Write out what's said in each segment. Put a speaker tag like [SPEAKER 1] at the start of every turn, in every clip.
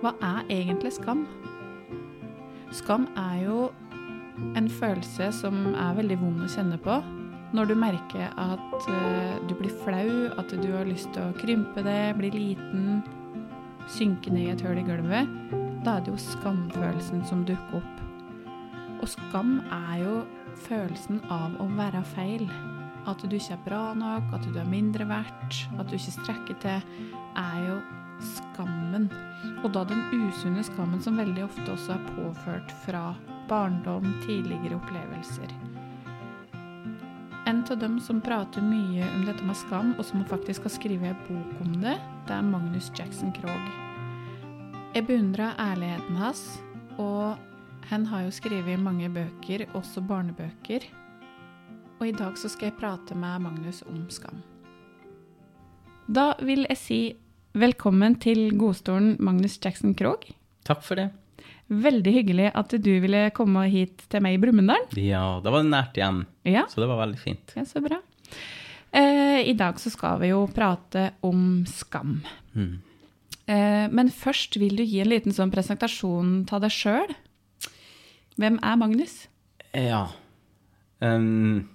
[SPEAKER 1] Hva er egentlig skam? Skam er jo en følelse som er veldig vond å kjenne på. Når du merker at eh, du blir flau, at du har lyst til å krympe det, bli liten, synke ned i et hull i gulvet, da er det jo skamfølelsen som dukker opp. Og skam er jo følelsen av å være feil. At du ikke er bra nok, at du er mindre verdt, at du ikke strekker til, er jo skammen. Og da den usunne skammen som veldig ofte også er påført fra barndom, tidligere opplevelser. En av dem som prater mye om dette med skam, og som faktisk har skrevet en bok om det, det er Magnus Jackson Krogh. Jeg beundrer ærligheten hans, og han har jo skrevet mange bøker, også barnebøker. Og i dag så skal jeg prate med Magnus om skam. Da vil jeg si velkommen til godstolen Magnus Jackson Krogh.
[SPEAKER 2] Takk for det.
[SPEAKER 1] Veldig hyggelig at du ville komme hit til meg i Brumunddal.
[SPEAKER 2] Ja, da var det nært hjem,
[SPEAKER 1] Ja,
[SPEAKER 2] så det var veldig fint.
[SPEAKER 1] ja, så bra. Eh, I dag så skal vi jo prate om skam.
[SPEAKER 2] Mm.
[SPEAKER 1] Eh, men først vil du gi en liten sånn presentasjon av deg sjøl. Hvem er Magnus?
[SPEAKER 2] Ja. Um,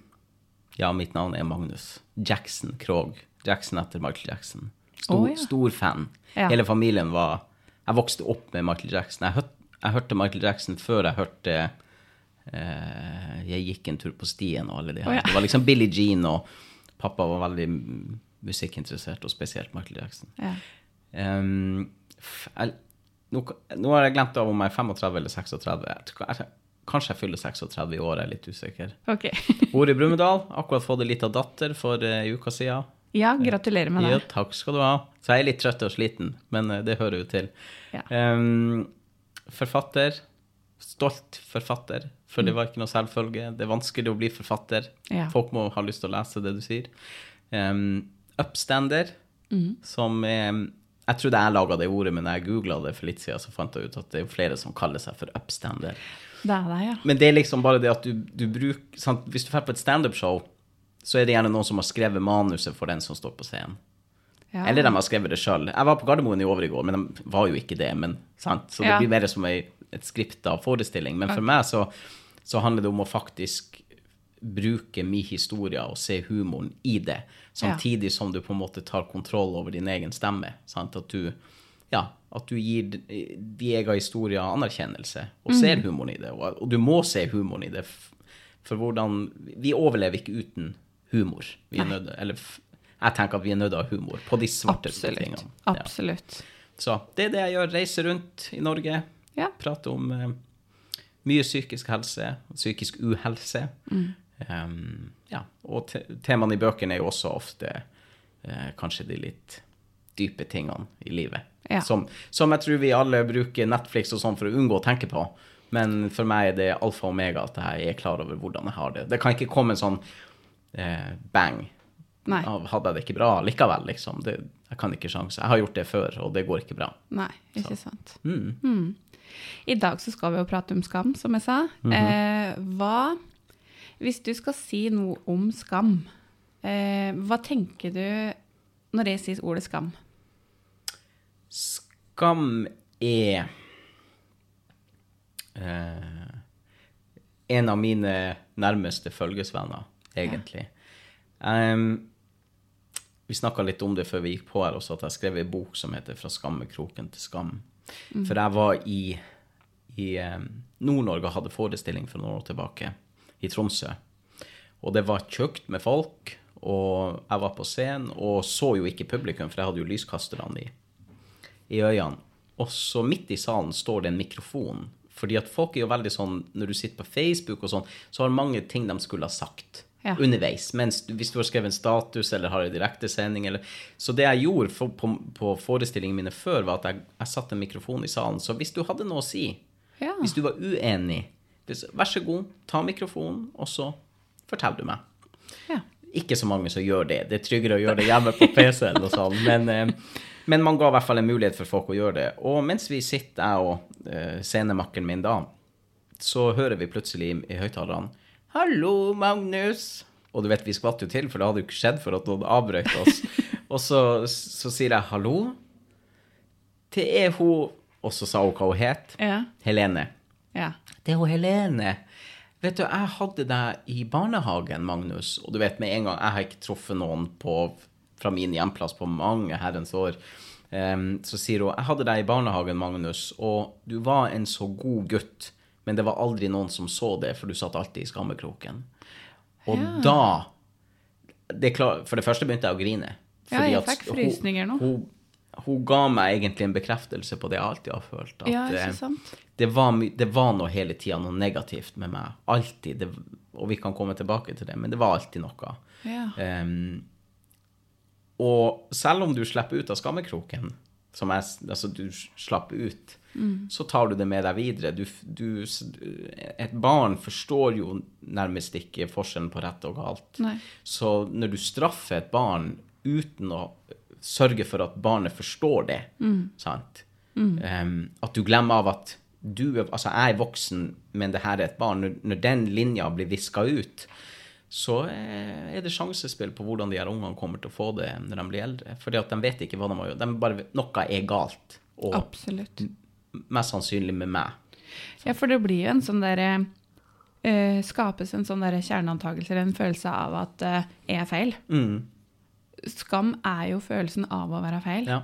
[SPEAKER 2] ja, mitt navn er Magnus Jackson Krogh. Jackson etter Michael Jackson. Stor,
[SPEAKER 1] oh, ja.
[SPEAKER 2] stor fan.
[SPEAKER 1] Ja.
[SPEAKER 2] Hele familien var Jeg vokste opp med Michael Jackson. Jeg, hørt, jeg hørte Michael Jackson før jeg hørte eh, Jeg gikk en tur på stien og alle de her.
[SPEAKER 1] Oh, ja.
[SPEAKER 2] Det var liksom Billie Jean, og pappa var veldig musikkinteressert, og spesielt Michael Jackson.
[SPEAKER 1] Ja.
[SPEAKER 2] F- jeg, nå, nå har jeg glemt av om jeg er 35 eller 36. Jeg, tror- jeg, kanskje jeg fyller 36 i år, jeg er litt usikker.
[SPEAKER 1] Okay.
[SPEAKER 2] Bor i Brumunddal. Akkurat fått en liten datter for ei uke siden.
[SPEAKER 1] Ja, gratulerer med
[SPEAKER 2] Ja, takk skal du ha. Så jeg er litt trøtt og sliten, men eh, det hører jo til.
[SPEAKER 1] Ja.
[SPEAKER 2] Um, forfatter. Stolt forfatter, for
[SPEAKER 1] Mm.
[SPEAKER 2] det var ikke noe selvfølge. Det er vanskelig å bli forfatter.
[SPEAKER 1] Ja.
[SPEAKER 2] Folk må ha lyst til å lese det du sier. Um, upstander,
[SPEAKER 1] Mm.
[SPEAKER 2] som er Jeg trodde jeg laga det ordet, men jeg googla det for litt siden, så fant jeg ut at det er flere som kaller seg for upstander.
[SPEAKER 1] Det er det, ja.
[SPEAKER 2] Men det er liksom bare det at du, du bruker sant? Hvis du drar på et standup-show, så er det gjerne noen som har skrevet manuset for den som står på scenen.
[SPEAKER 1] ja.
[SPEAKER 2] Eller de har skrevet det sjøl. Jeg var på Gardermoen i over i går, men de var jo ikke det. Men, sant? Så det
[SPEAKER 1] Ja.
[SPEAKER 2] blir mer som ei, et skript av forestilling. Men for meg så, så handler det om å faktisk bruke min historie og se humoren i det, samtidig som du på en måte tar kontroll over din egen stemme. Sant? At du ja, at du gir de de egen historier anerkjennelse, og ser humoren i det. Og du må se humoren i det, for hvordan Vi overlever ikke uten humor. Vi er nødt, eller jeg tenker at vi er nødt til å ha humor på de svarte
[SPEAKER 1] Absolutt.
[SPEAKER 2] tingene. Ja.
[SPEAKER 1] Absolutt.
[SPEAKER 2] Så det er det jeg gjør. Reiser rundt i Norge,
[SPEAKER 1] Ja.
[SPEAKER 2] prater om uh, mye psykisk helse, psykisk uhelse.
[SPEAKER 1] Mm.
[SPEAKER 2] Um, ja, og te temaene i bøkene er jo også ofte uh, kanskje de litt dype tingene i livet.
[SPEAKER 1] Ja.
[SPEAKER 2] Som, som jeg tror vi alle bruker Netflix og sånn for å unngå å tenke på. Men for meg er det alfa og omega at jeg er klar over hvordan jeg har det. Det kan ikke komme en sånn eh, bang.
[SPEAKER 1] Nei.
[SPEAKER 2] Hadde jeg det ikke bra likevel, liksom. Det, jeg kan ikke sjanse. Jeg har gjort det før, og det går ikke bra.
[SPEAKER 1] Nei, ikke sant.
[SPEAKER 2] Mm.
[SPEAKER 1] Mm. I dag så skal vi jo prate om skam, som jeg sa. eh, hva Hvis du skal si noe om skam, eh, hva tenker du når jeg sier ordet skam?
[SPEAKER 2] Skam er eh, en av mine nærmeste følgesvenner, egentlig. Em, vi snakka litt om det før vi gikk på her også, at jeg skrev en bok som heter 'Fra skammekroken til skam'. For jeg var i, i Nord-Norge og hadde forestilling for noen år tilbake, i Tromsø. Og det var tjukt med folk, og jeg var på scenen og så jo ikke publikum, for jeg hadde jo lyskasterne i i øynene. Og så midt i salen står det en mikrofon. Fordi at folk er jo veldig sånn, når du sitter på Facebook og sånn, så har mange ting de skulle ha sagt
[SPEAKER 1] Ja.
[SPEAKER 2] underveis. Mens hvis du har skrevet en status eller har en direktesending eller Så det jeg gjorde for, på, på forestillingene mine før, var at jeg, jeg satte en mikrofon i salen. Så hvis du hadde noe å si,
[SPEAKER 1] Ja.
[SPEAKER 2] hvis du var uenig, vær så god, ta mikrofonen, og så forteller du meg
[SPEAKER 1] ja.
[SPEAKER 2] ikke så mange som gjør det. Det er tryggere å gjøre det hjemme på PC-en og sånn. Men, eh, men man ga i hvert fall en mulighet for folk å gjøre det. Og mens vi sitter, jeg og eh, scenemakkeren min da, så hører vi plutselig i, i høyttalerne 'Hallo, Magnus'. Og du vet, vi skvatt jo til, for det hadde jo ikke skjedd for at noen avbrøt oss. og så, så sier jeg 'hallo'. Det er hun og så sa hun hva hun het.
[SPEAKER 1] Ja.
[SPEAKER 2] Helene.
[SPEAKER 1] Ja.
[SPEAKER 2] Det er hun Helene. Vet du, jeg hadde deg i barnehagen, Magnus, og du vet med en gang, jeg har ikke truffet noen på, fra min hjemplass på mange herrens år. Um, så sier hun, jeg hadde deg i barnehagen, Magnus, og du var en så god gutt, men det var aldri noen som så det, for du satt alltid i skammekroken. Og
[SPEAKER 1] Ja.
[SPEAKER 2] da, det klar, for det første begynte jeg å grine.
[SPEAKER 1] Ja, jeg fikk frysninger nå.
[SPEAKER 2] Hun, hun ga meg egentlig en bekreftelse på det jeg alltid har følt. At,
[SPEAKER 1] Ja,
[SPEAKER 2] eh,
[SPEAKER 1] ikke sant?
[SPEAKER 2] det var, det var noe hele tida, noe negativt med meg. Alltid. Det, og vi kan komme tilbake til det, men det var alltid noe.
[SPEAKER 1] Ja.
[SPEAKER 2] Um, og selv om du slipper ut av skammekroken, som jeg, altså du slapp ut,
[SPEAKER 1] Mm.
[SPEAKER 2] så tar du det med deg videre. Du, du, et barn forstår jo nærmest ikke forskjellen på rett og galt.
[SPEAKER 1] Nei.
[SPEAKER 2] Så når du straffer et barn uten å sørge for at barnet forstår det,
[SPEAKER 1] Mm.
[SPEAKER 2] sant? Em, at du glemmer av at du altså jeg er voksen, men det her er et barn. Når, når den linja blir viska ut, så eh, er det sjansespill på hvordan de her ungene kommer til å få det når de blir eldre. Fordi at de vet ikke hva de må gjøre. De bare, noe er galt. Og
[SPEAKER 1] Absolutt.
[SPEAKER 2] mest sannsynlig med meg.
[SPEAKER 1] Ja, for det blir jo en sånn derre uh, Skapes en sånn derre kjerneantakelse, en følelse av at eh, jeg er feil.
[SPEAKER 2] Mm,
[SPEAKER 1] Skam er jo følelsen av å være feil.
[SPEAKER 2] ja.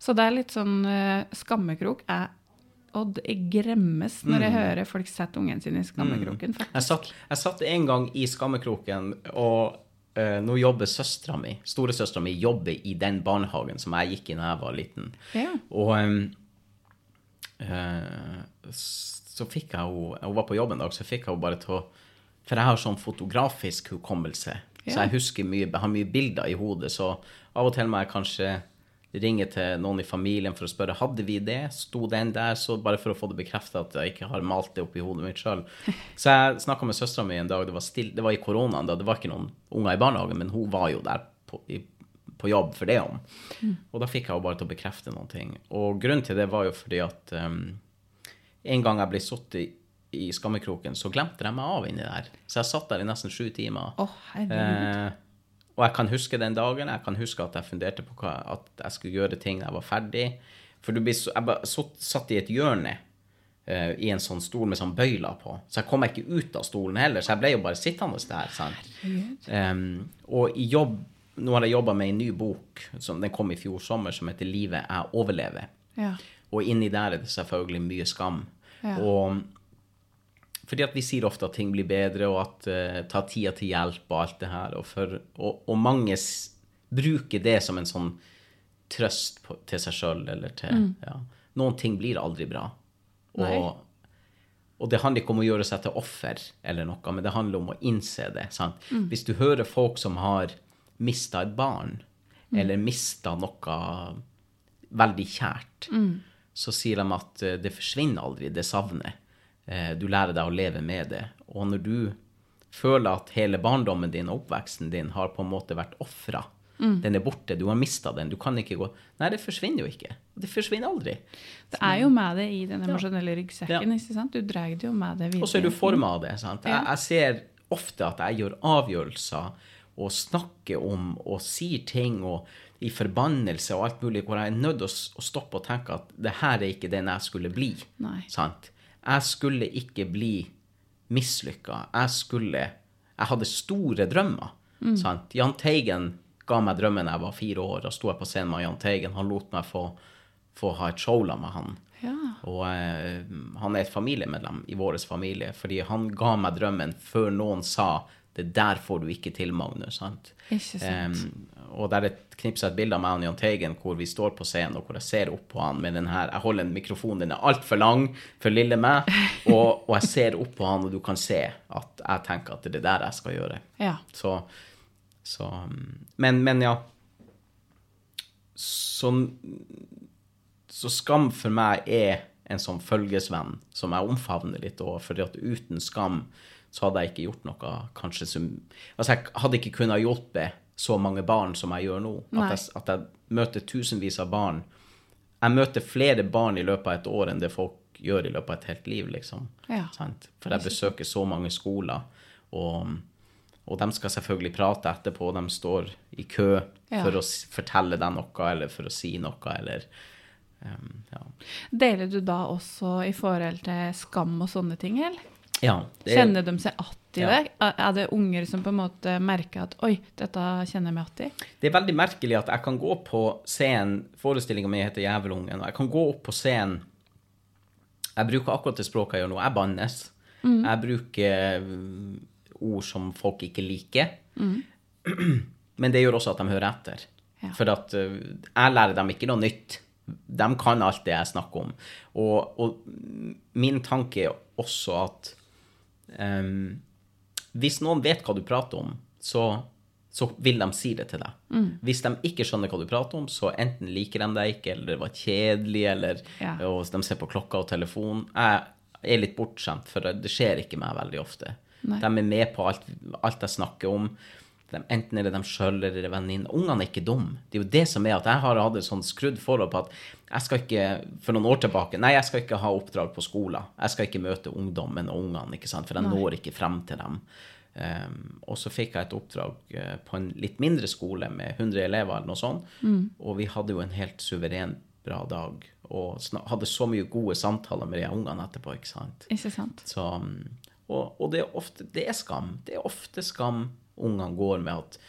[SPEAKER 1] Så det er litt sånn uh, Skammekrok er Og jeg gremmes når jeg hører folk sette ungen sin i skammekroken,
[SPEAKER 2] Jeg satt, jeg satt en gang i skammekroken, og uh, nå jobber søstera mi, storesøstera mi, jobber i den barnehagen som jeg gikk i da jeg var liten.
[SPEAKER 1] Ja.
[SPEAKER 2] Og um, uh, så fikk jeg henne Hun var på jobb en dag, så fikk jeg henne bare til å For jeg har sånn fotografisk hukommelse, så jeg husker mye, jeg har mye bilder i hodet. Så av og til må jeg kanskje ringe til noen i familien for å spørre hadde vi det. Sto den der? Så bare for å få det bekrefta at jeg ikke har malt det opp i hodet mitt sjøl. Så jeg snakka med søstera mi en dag, det var, still, det var i koronaen, da det var ikke noen unger i barnehagen, men hun var jo der på, i, på jobb for det om. Og da fikk jeg henne bare til å bekrefte noen ting. Og grunnen til det var jo fordi at um, en gang jeg ble satt i, i skammekroken, så glemte de meg av inni der. Så jeg satt der i nesten sju timer.
[SPEAKER 1] Oh, herregud.
[SPEAKER 2] Eh, og jeg kan huske den dagen. Jeg kan huske at jeg funderte på hva, at jeg skulle gjøre ting da jeg var ferdig. For du blir så, jeg bare satt, satt i et hjørne uh, i en sånn stol med sånn bøyler på. Så jeg kom meg ikke ut av stolen heller, så jeg ble jo bare sittende der. Sant? Um, og i jobb Nå har jeg jobba med en ny bok, som den kom i fjor sommer, som heter 'Livet jeg overlever'.
[SPEAKER 1] Ja.
[SPEAKER 2] Og inni der er det selvfølgelig mye skam.
[SPEAKER 1] Ja.
[SPEAKER 2] Og fordi at vi sier ofte at ting blir bedre, og at uh, ta tida til hjelp og alt det her. Og, for, og, og mange bruker det som en sånn trøst på, til seg sjøl, eller til ja. Noen ting blir aldri bra. Og, og det handler ikke om å gjøre seg til offer eller noe, men det handler om å innse det. Sant? Hvis du hører folk som har mista et barn, eller mista noe veldig kjært, så sier de at eh, det forsvinner aldri, det savnet. Eh, Du lærer deg å leve med det. Og når du føler at hele barndommen din og oppveksten din har på en måte vært ofra, den er borte, du har mista den, du kan ikke gå Nei, det forsvinner jo ikke. Det forsvinner aldri.
[SPEAKER 1] Det er jo med det i den emosjonelle ryggsekken.
[SPEAKER 2] Ja.
[SPEAKER 1] Du drar det jo med det videre.
[SPEAKER 2] Og så er du forma av det. sant? Jeg, jeg ser ofte at jeg gjør avgjørelser og snakker om og sier ting og i forbannelse og alt mulig, hvor jeg er nødt til å stoppe og tenke at det her er ikke den jeg skulle bli.
[SPEAKER 1] Nei.
[SPEAKER 2] Sant? Jeg skulle ikke bli mislykka. Jeg skulle Jeg hadde store drømmer. Sant? Jahn Teigen ga meg drømmen da jeg var fire år. Da sto jeg på scenen med Jahn Teigen. Han lot meg få, få ha et show med han.
[SPEAKER 1] Ja.
[SPEAKER 2] Og eh, han er et familiemedlem i vår familie, fordi han ga meg drømmen før noen sa det der får du ikke til, Magnus. sant?
[SPEAKER 1] Ikke sant.
[SPEAKER 2] Em, og der er et knips et bilde av meg og Jahn Teigen hvor vi står på scenen, og hvor jeg ser opp på han med den her Jeg holder en mikrofon, den er altfor lang for lille meg, og, og jeg ser opp på han, og du kan se at jeg tenker at det er det der jeg skal gjøre.
[SPEAKER 1] Ja.
[SPEAKER 2] Så, så men, men ja. Så, så skam for meg er en sånn følgesvenn som jeg omfavner litt òg, at uten skam så hadde jeg ikke gjort noe kanskje som Altså, jeg hadde ikke kunnet hjelpe så mange barn som jeg gjør nå. At jeg, at jeg møter tusenvis av barn. Jeg møter flere barn i løpet av et år enn det folk gjør i løpet av et helt liv, liksom.
[SPEAKER 1] Ja.
[SPEAKER 2] For jeg besøker så mange skoler, og, og de skal selvfølgelig prate etterpå, de står i kø
[SPEAKER 1] Ja.
[SPEAKER 2] for å fortelle deg noe, eller for å si noe, eller Um, ja.
[SPEAKER 1] Deler du da også i forhold til skam og sånne ting, eller?
[SPEAKER 2] Ja det,
[SPEAKER 1] Kjenner de seg igjen i det? Er er det unger som på en måte merker at oi, dette kjenner jeg meg igjen i?
[SPEAKER 2] det er veldig merkelig at jeg kan gå på scenen Forestillinga mi heter Jævelungen, og jeg kan gå opp på scenen Jeg bruker akkurat det språket jeg gjør nå. Jeg bannes. Jeg bruker mm, ord som folk ikke liker. Men det gjør også at de hører etter.
[SPEAKER 1] Ja.
[SPEAKER 2] For at uh, jeg lærer dem ikke noe nytt. De kan alt det jeg snakker om. Og, og min tanke er også at um, hvis noen vet hva du prater om, så, så vil de si det til deg. Hvis de ikke skjønner hva du prater om, så enten liker de deg ikke, eller det var kjedelig, eller
[SPEAKER 1] Ja.
[SPEAKER 2] og de ser på klokka og telefon. Jeg er litt bortskjemt, for det skjer ikke meg veldig ofte.
[SPEAKER 1] Nei.
[SPEAKER 2] De er med på alt, alt jeg snakker om. De, enten er det dem sjøl eller venninne. Ungene er ikke dumme. Det er jo det som er at jeg har hatt et sånn skrudd forhold på at jeg skal ikke, for noen år tilbake, nei, jeg skal ikke ha oppdrag på skolen. Jeg skal ikke møte ungdommen og ungene, ikke sant, for jeg når ikke frem til dem. Um, og så fikk jeg et oppdrag uh, på en litt mindre skole med 100 elever eller noe sånt, og vi hadde jo en helt suveren bra dag, og hadde så mye gode samtaler med de ungene etterpå, ikke sant.
[SPEAKER 1] Ikke sant?
[SPEAKER 2] Så, um, og, og det er ofte det er skam. Det er ofte skam ungene går med at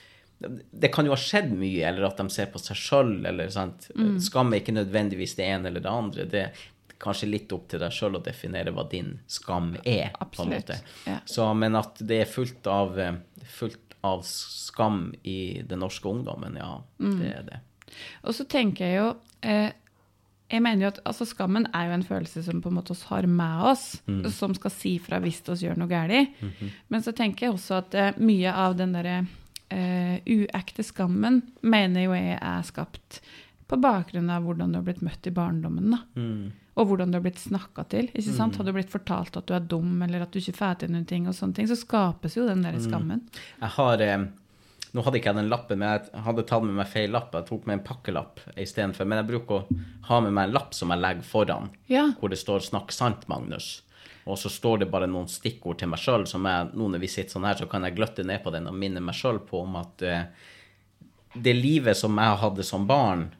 [SPEAKER 2] det kan jo ha skjedd mye, eller at de ser på seg sjøl, eller sant. Skam er ikke nødvendigvis det ene eller det andre. Det er kanskje litt opp til deg sjøl å definere hva din skam er,
[SPEAKER 1] Absolutt, ja.
[SPEAKER 2] Så, men at det er fullt av, eh, fullt av skam i den norske ungdommen, ja, det er det.
[SPEAKER 1] Og så tenker jeg jo eh, Jeg mener jo at altså, skammen er jo en følelse som på en måte oss har med oss, som skal si fra hvis vi gjør noe galt. Men så tenker jeg også at uh, mye av den derre uh, uekte skammen mener jo jeg er skapt på bakgrunn av hvordan du har blitt møtt i barndommen. da. Og hvordan du har blitt snakka til. ikke sant? Har du blitt fortalt at du er dum, eller at du ikke får til noen ting, og sånne ting, så skapes jo den der skammen.
[SPEAKER 2] Jeg har eh, Nå hadde ikke jeg den lappen, men jeg hadde tatt med meg feil lapp. Jeg tok med en pakkelapp istedenfor. Men jeg bruker å ha med meg en lapp som jeg legger foran,
[SPEAKER 1] Ja.
[SPEAKER 2] hvor det står 'Snakk sant, Magnus'. Og så står det bare noen stikkord til meg sjøl, som jeg, nå når vi sitter sånn her, så kan jeg gløtte ned på den og minne meg sjøl på om at eh, det livet som jeg hadde som barn,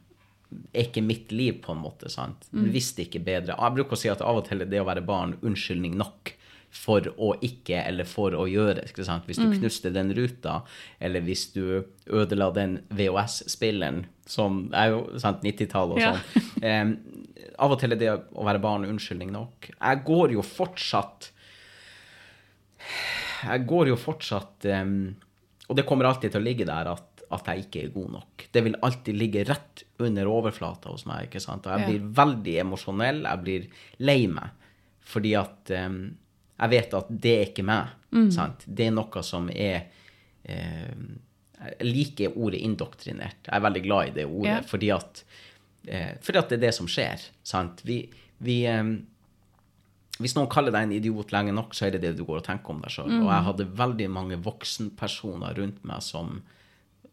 [SPEAKER 2] er ikke mitt liv, på en måte. sant? Visste ikke bedre. Jeg bruker å si at av og til er det å være barn unnskyldning nok for å ikke, eller for å gjøre. Hvis du knuste den ruta, eller hvis du ødela den VHS-spilleren, som er jo sant, 90-tallet og
[SPEAKER 1] Ja.
[SPEAKER 2] sånn. Eh, av og til er det å være barn unnskyldning nok. Jeg går jo fortsatt Jeg går jo fortsatt um, Og det kommer alltid til å ligge der at, at jeg ikke er god nok. Det vil alltid ligge rett under overflata hos meg. ikke sant? Og jeg
[SPEAKER 1] Ja.
[SPEAKER 2] blir veldig emosjonell. Jeg blir lei meg. Fordi at em, jeg vet at det er ikke meg. sant? Det er noe som er em, Jeg liker ordet indoktrinert. Jeg er veldig glad i det ordet.
[SPEAKER 1] yeah.
[SPEAKER 2] fordi at eh, fordi at det er det som skjer. sant? Vi, vi eh, hvis noen kaller deg en idiot lenge nok, så er det det du går og tenker om deg sjøl. Og jeg hadde veldig mange voksenpersoner rundt meg som,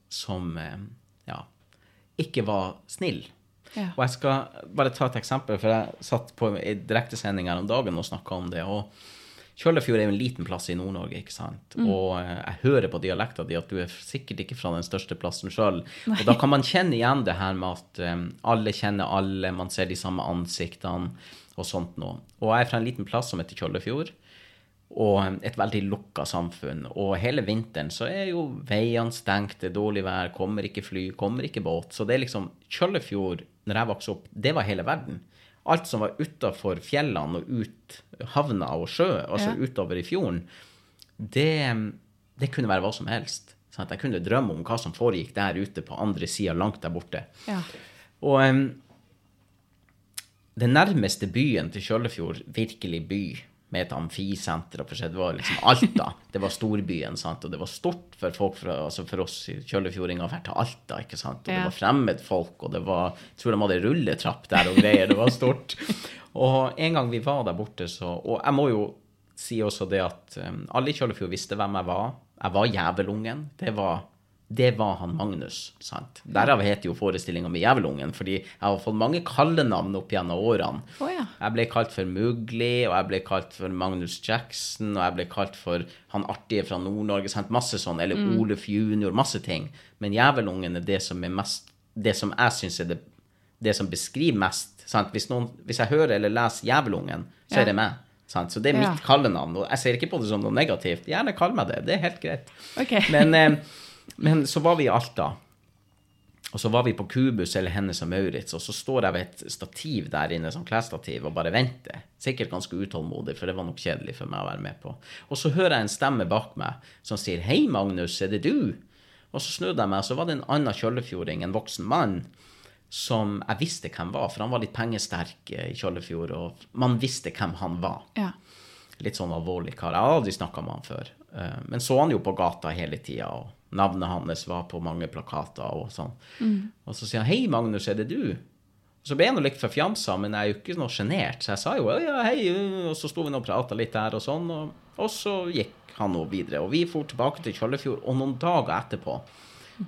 [SPEAKER 2] som eh, ja, ikke var snill.
[SPEAKER 1] Ja.
[SPEAKER 2] Og jeg skal bare ta et eksempel, for jeg satt på i direktesending her om dagen og snakka om det. og Kjøllefjord er jo en liten plass i Nord-Norge, ikke sant. Og eh, jeg hører på dialekta di at du er sikkert ikke fra den største plassen sjøl. Og da kan man kjenne igjen det her med at um, alle kjenner alle, man ser de samme ansiktene og sånt noe. Og jeg er fra en liten plass som heter Kjøllefjord. Og eh, et veldig lukka samfunn. Og hele vinteren så er jo veiene stengt, det er dårlig vær, kommer ikke fly, kommer ikke båt. Så det er liksom Kjøllefjord, når jeg vokste opp, det var hele verden. Alt som var utafor fjellene og ut havna og sjø, altså
[SPEAKER 1] Ja.
[SPEAKER 2] utover i fjorden, det, det kunne være hva som helst. Sant? Jeg kunne drømme om hva som foregikk der ute på andre sida, langt der borte.
[SPEAKER 1] Ja.
[SPEAKER 2] Og um, den nærmeste byen til Kjøllefjord, virkelig by, med et amfisenter og det var liksom Alta. Det var storbyen, sant, og det var stort for folk fra, altså for oss i Kjøllefjordinger å dra til Alta, ikke sant, og det
[SPEAKER 1] var
[SPEAKER 2] var fremmedfolk, og det var, jeg tror de hadde rulletrapp der og greier, det var stort. Og en gang vi var der borte, så, og jeg må jo si også det at um, alle i Kjøllefjord visste hvem jeg var. Jeg var jævelungen. Det var det var han Magnus. sant? Derav heter jo forestillinga mi Jævelungen, fordi jeg har fått mange kallenavn opp gjennom årene.
[SPEAKER 1] Oh, ja.
[SPEAKER 2] Jeg ble kalt for Mugli, og jeg ble kalt for Magnus Jackson, og jeg ble kalt for han artige fra Nord-Norge, sant? masse sånn, eller Oluf junior, masse ting. Men Jævelungen er det som er mest Det som jeg syns er det det som beskriver mest. Sant? Hvis, noen, hvis jeg hører eller leser Jævelungen, så
[SPEAKER 1] Ja.
[SPEAKER 2] er det meg. Sant? Så det er
[SPEAKER 1] Ja.
[SPEAKER 2] mitt kallenavn. Og jeg ser ikke på det som noe negativt. Gjerne kall meg det. Det er helt greit.
[SPEAKER 1] Ok.
[SPEAKER 2] Men, eh, men så var vi i Alta. Og så var vi på Kubus eller Hennes og Maurits, og så står jeg ved et stativ der inne, som klesstativ, og bare venter. Sikkert ganske utålmodig, for det var nok kjedelig for meg å være med på. Og så hører jeg en stemme bak meg som sier 'Hei, Magnus, er det du?' Og så snudde jeg meg, og så var det en annen kjøllefjording, en voksen mann, som jeg visste hvem var, for han var litt pengesterk eh, i Kjøllefjord, og man visste hvem han var
[SPEAKER 1] Ja.
[SPEAKER 2] litt sånn alvorlig kar. Jeg har aldri snakka med han før. Eh, Men så han jo på gata hele tida, og navnet hans var på mange plakater og sånn. Og så sier han 'Hei, Magnus, er det du?' Og så ble jeg nå litt forfjamsa, men jeg er jo ikke noe sjenert, så jeg sa jo 'ja, ja, hei', og så sto vi nå og prata litt der og sånn, og, og så gikk han nå videre. Og vi for tilbake til Kjøllefjord, og noen dager etterpå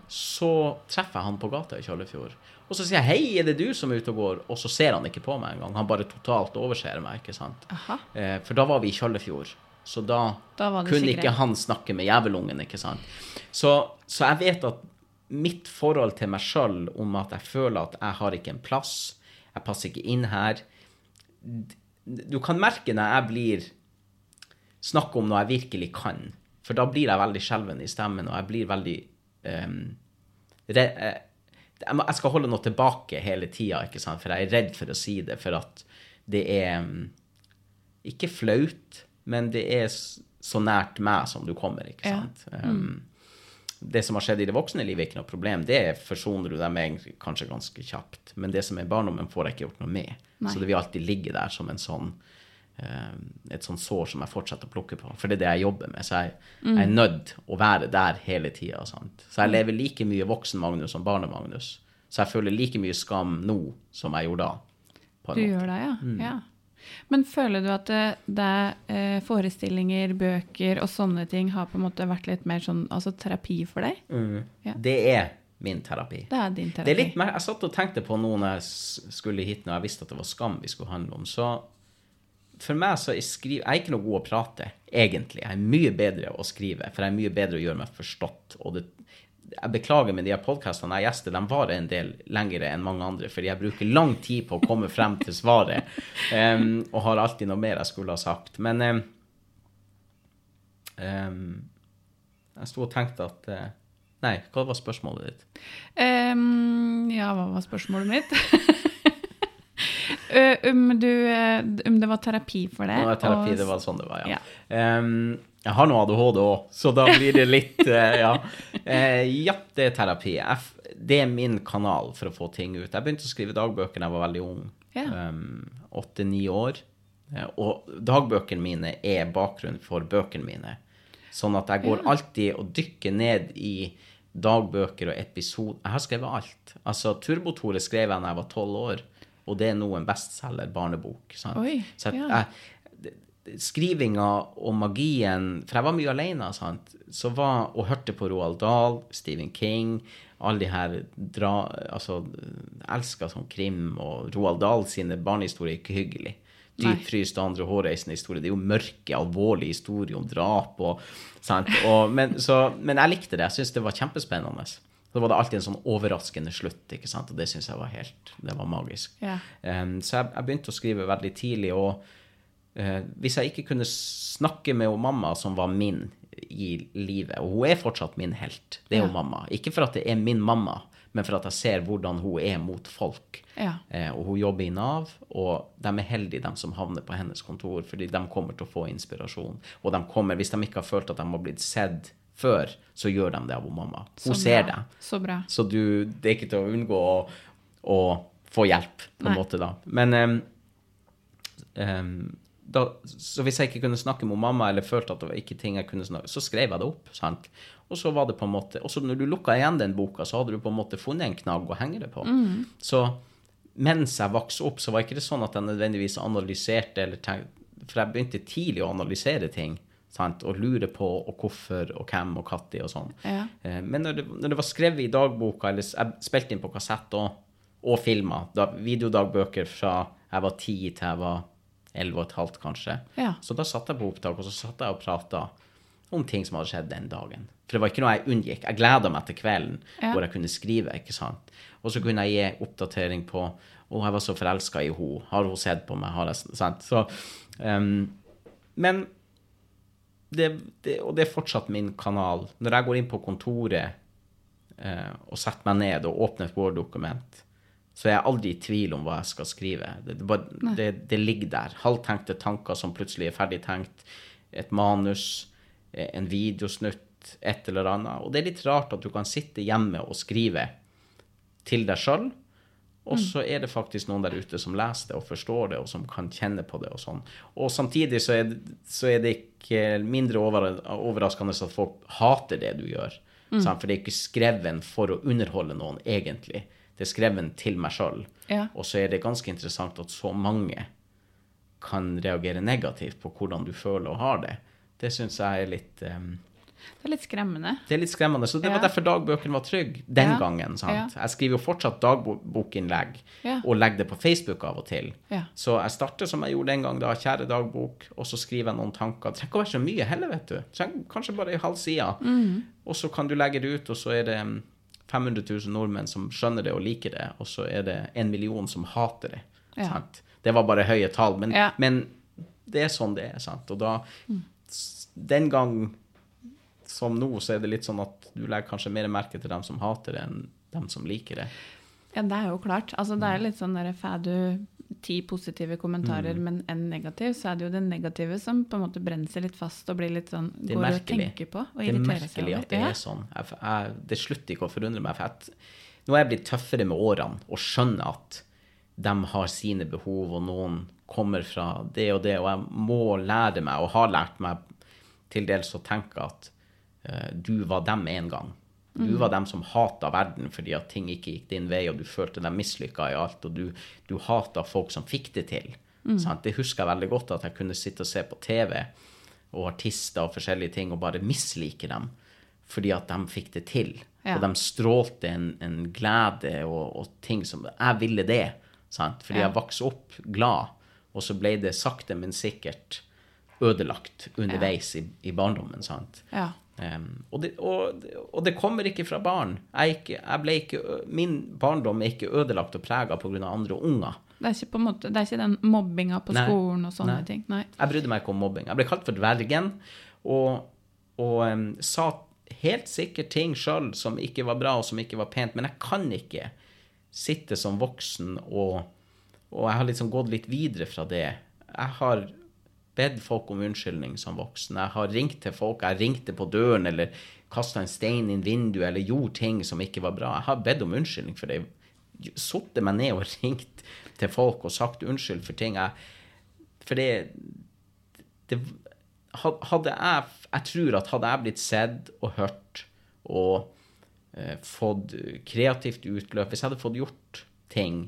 [SPEAKER 2] så treffer jeg han på gata i Kjøllefjord. Og så sier jeg 'hei, er det du som er ute og går?' Og så ser han ikke på meg engang. Han bare totalt overser meg, ikke sant.
[SPEAKER 1] Aha.
[SPEAKER 2] Eh, for da var vi i Kjøllefjord. Så da,
[SPEAKER 1] Da
[SPEAKER 2] kunne
[SPEAKER 1] sikkert.
[SPEAKER 2] ikke han snakke med jævelungen, ikke sant. Så, så jeg vet at mitt forhold til meg sjøl om at jeg føler at jeg har ikke en plass, jeg passer ikke inn her Du kan merke når jeg blir snakke om noe jeg virkelig kan. For da blir jeg veldig skjelven i stemmen, og jeg blir veldig um, re eh, jeg skal holde noe tilbake hele tida, for jeg er redd for å si det. For at det er um, ikke flaut, men det er så nært meg som du kommer, ikke
[SPEAKER 1] Ja.
[SPEAKER 2] sant. Um, det som har skjedd i det voksne livet, er ikke noe problem. Det forsoner du deg med kanskje ganske kjapt. Men det som er barndommen, får jeg ikke gjort noe med.
[SPEAKER 1] Nei.
[SPEAKER 2] Så det vil alltid ligge der som en sånn eh, et sånt sår som jeg fortsetter å plukke på. For det er det jeg jobber med. Så jeg, jeg er nødt å være der hele tida. Så jeg lever like mye voksen-Magnus som barne-Magnus. Så jeg føler like mye skam nå som jeg gjorde da.
[SPEAKER 1] Du
[SPEAKER 2] måte.
[SPEAKER 1] gjør det, ja. ja. Men føler du at det, eh, forestillinger, bøker og sånne ting har på en måte vært litt mer sånn altså terapi for deg? Ja.
[SPEAKER 2] Det er min terapi.
[SPEAKER 1] Det er din terapi.
[SPEAKER 2] Det er litt mer, Jeg satt og tenkte på noe når jeg skulle hit, når jeg visste at det var skam vi skulle handle om. Så for meg så er skriv, Jeg er ikke noe god å prate, egentlig. Jeg er mye bedre å skrive, for jeg er mye bedre å gjøre meg forstått. Og det, jeg beklager, men de podkastene jeg gjester, de varer en del lengre enn mange andre, fordi jeg bruker lang tid på å komme frem til svaret, um, og har alltid noe mer jeg skulle ha sagt. Men em, jeg sto og tenkte at uh, Nei, hva var spørsmålet ditt?
[SPEAKER 1] Um, ja, hva var spørsmålet mitt? Om, um, um, det var terapi for deg?
[SPEAKER 2] Nå er terapi,
[SPEAKER 1] og-
[SPEAKER 2] det var sånn det var, ja.
[SPEAKER 1] Ja.
[SPEAKER 2] Em, jeg har noe ADHD òg, så da blir det litt eh, Ja. Eh, ja, det er terapi. Det er min kanal for å få ting ut. Jeg begynte å skrive dagbøker da jeg var veldig ung.
[SPEAKER 1] Ja.
[SPEAKER 2] Åtte-ni år. Eh, og dagbøkene mine er bakgrunnen for bøkene mine. Sånn at jeg går alltid og dykker ned i dagbøker og episoder. Jeg har skrevet alt. Altså, Turbotore skrev jeg da jeg var tolv år, og det er nå en bestselger barnebok. Sant?
[SPEAKER 1] Oi,
[SPEAKER 2] Så
[SPEAKER 1] ja.
[SPEAKER 2] jeg, skrivinga og magien For jeg var mye alene, sant? Så var, og hørte på Roald Dahl, Stephen King, alle de her dra... Altså, elska sånn krim, og Roald Dahl sine barnehistorier er ikke hyggelig. Dypfryst og andre hårreisende historier. Det er jo mørke, alvorlige historier om drap og? Og, men, så, men jeg likte det. Jeg syntes det var kjempespennende. Så var det alltid en sånn overraskende slutt, og det syns jeg var helt Det var magisk.
[SPEAKER 1] Ja.
[SPEAKER 2] Um, så jeg, jeg begynte å skrive veldig tidlig, og eh, hvis jeg ikke kunne snakke med mamma, som var min i livet, og hun er fortsatt min helt, det er jo
[SPEAKER 1] Ja.
[SPEAKER 2] mamma. Ikke for at det er min mamma, men for at jeg ser hvordan hun er mot folk.
[SPEAKER 1] Ja.
[SPEAKER 2] Eh, og hun jobber i Nav, og de er heldige, de som havner på hennes kontor, fordi de kommer til å få inspirasjon. Og de kommer, hvis de ikke har følt at de har blitt sett før, så gjør de det av hun mamma. Hun
[SPEAKER 1] Så
[SPEAKER 2] ser det.
[SPEAKER 1] Så bra.
[SPEAKER 2] Så du, det er ikke til å unngå å, å få hjelp, på en måte, da. Men em, em, da, Så hvis jeg ikke kunne snakke med mamma, eller følte at det var ikke ting jeg kunne snakke, så skrev jeg det opp. sant? Og så var det på en måte, og så når du lukka igjen den boka, så hadde du på en måte funnet en knagg å henge det på. Så mens jeg vokste opp, så var ikke det sånn at jeg nødvendigvis analyserte eller tenkte For jeg begynte tidlig å analysere ting. Sant? Og lure på og hvorfor og hvem og når og sånn.
[SPEAKER 1] Ja.
[SPEAKER 2] Eh, Men når det, når det var skrevet i dagboka, eller jeg spilte inn på kassett og, og filma, videodagbøker fra jeg var ti til jeg var elleve og et halvt, kanskje.
[SPEAKER 1] Ja.
[SPEAKER 2] Så da satt jeg på opptak, og så satt jeg og prata. om ting som hadde skjedd den dagen. For det var ikke noe jeg unngikk. Jeg gleda meg til kvelden
[SPEAKER 1] Ja.
[SPEAKER 2] hvor jeg kunne skrive. ikke sant? Og så kunne jeg gi oppdatering på å, jeg var så forelska i henne. Har hun sett på meg? Har jeg, sant? Så, um, men det, det, Og det er fortsatt min kanal. Når jeg går inn på kontoret uh, og setter meg ned og åpner et Word-dokument, så er jeg aldri i tvil om hva jeg skal skrive. Det, det, bare, det, det ligger der. Halvtenkte tanker som plutselig er ferdig tenkt. Et manus, eh, en videosnutt, et eller annet. Og det er litt rart at du kan sitte hjemme og skrive til deg sjøl, og så er det faktisk noen der ute som leser det og forstår det, og som kan kjenne på det og sånn. Og samtidig så er, så er det ikke mindre over, overraskende at folk hater det du gjør. Mm. For det er ikke skreven for å underholde noen, egentlig. Det er skrevet til meg sjøl.
[SPEAKER 1] Ja.
[SPEAKER 2] Og så er det ganske interessant at så mange kan reagere negativt på hvordan du føler og har det. Det syns jeg er litt um,
[SPEAKER 1] Det er litt skremmende.
[SPEAKER 2] det er litt skremmende. Så det var derfor dagbøkene var trygge den
[SPEAKER 1] Ja.
[SPEAKER 2] gangen. sant?
[SPEAKER 1] Ja.
[SPEAKER 2] Jeg skriver jo fortsatt dagbokinnlegg
[SPEAKER 1] Ja.
[SPEAKER 2] og legger det på Facebook av og til.
[SPEAKER 1] Ja.
[SPEAKER 2] Så jeg starter som jeg gjorde den gang, da, kjære dagbok, og så skriver jeg noen tanker. Det trenger ikke å være så mye heller, vet du. Trenger kanskje bare ei halv side.
[SPEAKER 1] Mm.
[SPEAKER 2] Og så kan du legge det ut, og så er det mm, 500 000 nordmenn som skjønner det og liker det, og så er det en million som hater det.
[SPEAKER 1] Ja.
[SPEAKER 2] Sant? Det var bare høye tall, men,
[SPEAKER 1] Ja.
[SPEAKER 2] men det er sånn det er. sant? Og da Den gang som nå, så er det litt sånn at du legger kanskje mer merke til dem som hater det, enn dem som liker det.
[SPEAKER 1] Ja, det er jo klart. Altså, det er litt sånn derre Får du ti positive kommentarer,
[SPEAKER 2] Mm.
[SPEAKER 1] men en negativ, så er det jo det negative som på en måte brenner seg litt fast og blir litt sånn
[SPEAKER 2] Det
[SPEAKER 1] Går og
[SPEAKER 2] merkelig.
[SPEAKER 1] tenker på og
[SPEAKER 2] Det er merkelig at det
[SPEAKER 1] Ja.
[SPEAKER 2] er sånn. Jeg, jeg, det slutter ikke å forundre meg. For at, nå er jeg blitt tøffere med årene og skjønner at de har sine behov, og noen kommer fra det og det, og jeg må lære meg, og har lært meg til dels å tenke at uh, du var dem en gang. Du var dem som hata verden fordi at ting ikke gikk din vei, og du følte deg mislykka i alt, og du, du hata folk som fikk det til. Sant? Det husker jeg veldig godt, at jeg kunne sitte og se på TV og artister og forskjellige ting og bare mislike dem fordi at de fikk det til.
[SPEAKER 1] Ja.
[SPEAKER 2] Og de strålte en, en glede og, og ting som Jeg ville det, sant? fordi
[SPEAKER 1] Ja.
[SPEAKER 2] jeg vokste opp glad, og så ble det sakte, men sikkert ødelagt underveis i, i barndommen. sant? Em, og, det, og, og det kommer ikke fra barn. Jeg, ikke, jeg ikke, min barndom er ikke ødelagt og prega pga. andre unger.
[SPEAKER 1] Det er ikke på en måte, det er ikke den mobbinga på
[SPEAKER 2] Nei.
[SPEAKER 1] skolen og sånne
[SPEAKER 2] Nei.
[SPEAKER 1] ting. Nei.
[SPEAKER 2] Jeg brydde meg ikke om mobbing. Jeg ble kalt for dvergen, og, og um, sa helt sikkert ting sjøl som ikke var bra, og som ikke var pent, men jeg kan ikke sitte som voksen og, og jeg har liksom gått litt videre fra det. Jeg har bedt folk om unnskyldning som voksen. Jeg har ringt til folk, jeg ringte på døren eller kasta en stein inn vinduet eller gjorde ting som ikke var bra. Jeg har bedt om unnskyldning for det. Satt meg ned og ringt til folk og sagt unnskyld for ting jeg For det, det Hadde jeg Jeg tror at hadde jeg blitt sett og hørt og eh, fått kreativt utløp Hvis jeg hadde fått gjort ting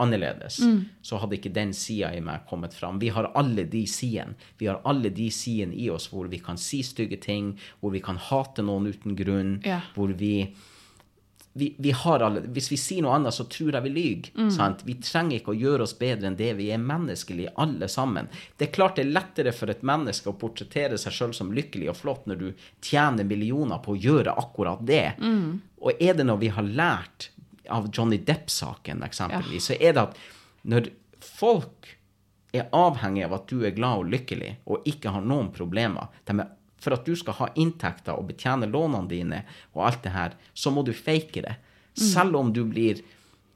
[SPEAKER 2] annerledes, så hadde ikke den sida i meg kommet fram. Vi har alle de sidene. Vi har alle de sidene i oss hvor vi kan si stygge ting, hvor vi kan hate noen uten grunn,
[SPEAKER 1] Ja.
[SPEAKER 2] hvor vi vi, vi har alle, Hvis vi sier noe annet, så tror jeg vi lyver. Mm. Vi trenger ikke å gjøre oss bedre enn det vi er menneskelige, alle sammen. Det er klart det er lettere for et menneske å portrettere seg sjøl som lykkelig og flott når du tjener millioner på å gjøre akkurat det. Og er det noe vi har lært av Johnny Depp-saken, eksempelvis, så er det at når folk er avhengig av at du er glad og lykkelig og ikke har noen problemer. Er, for at du skal ha inntekter og betjene lånene dine og alt det her, så må du fake det. Selv om du blir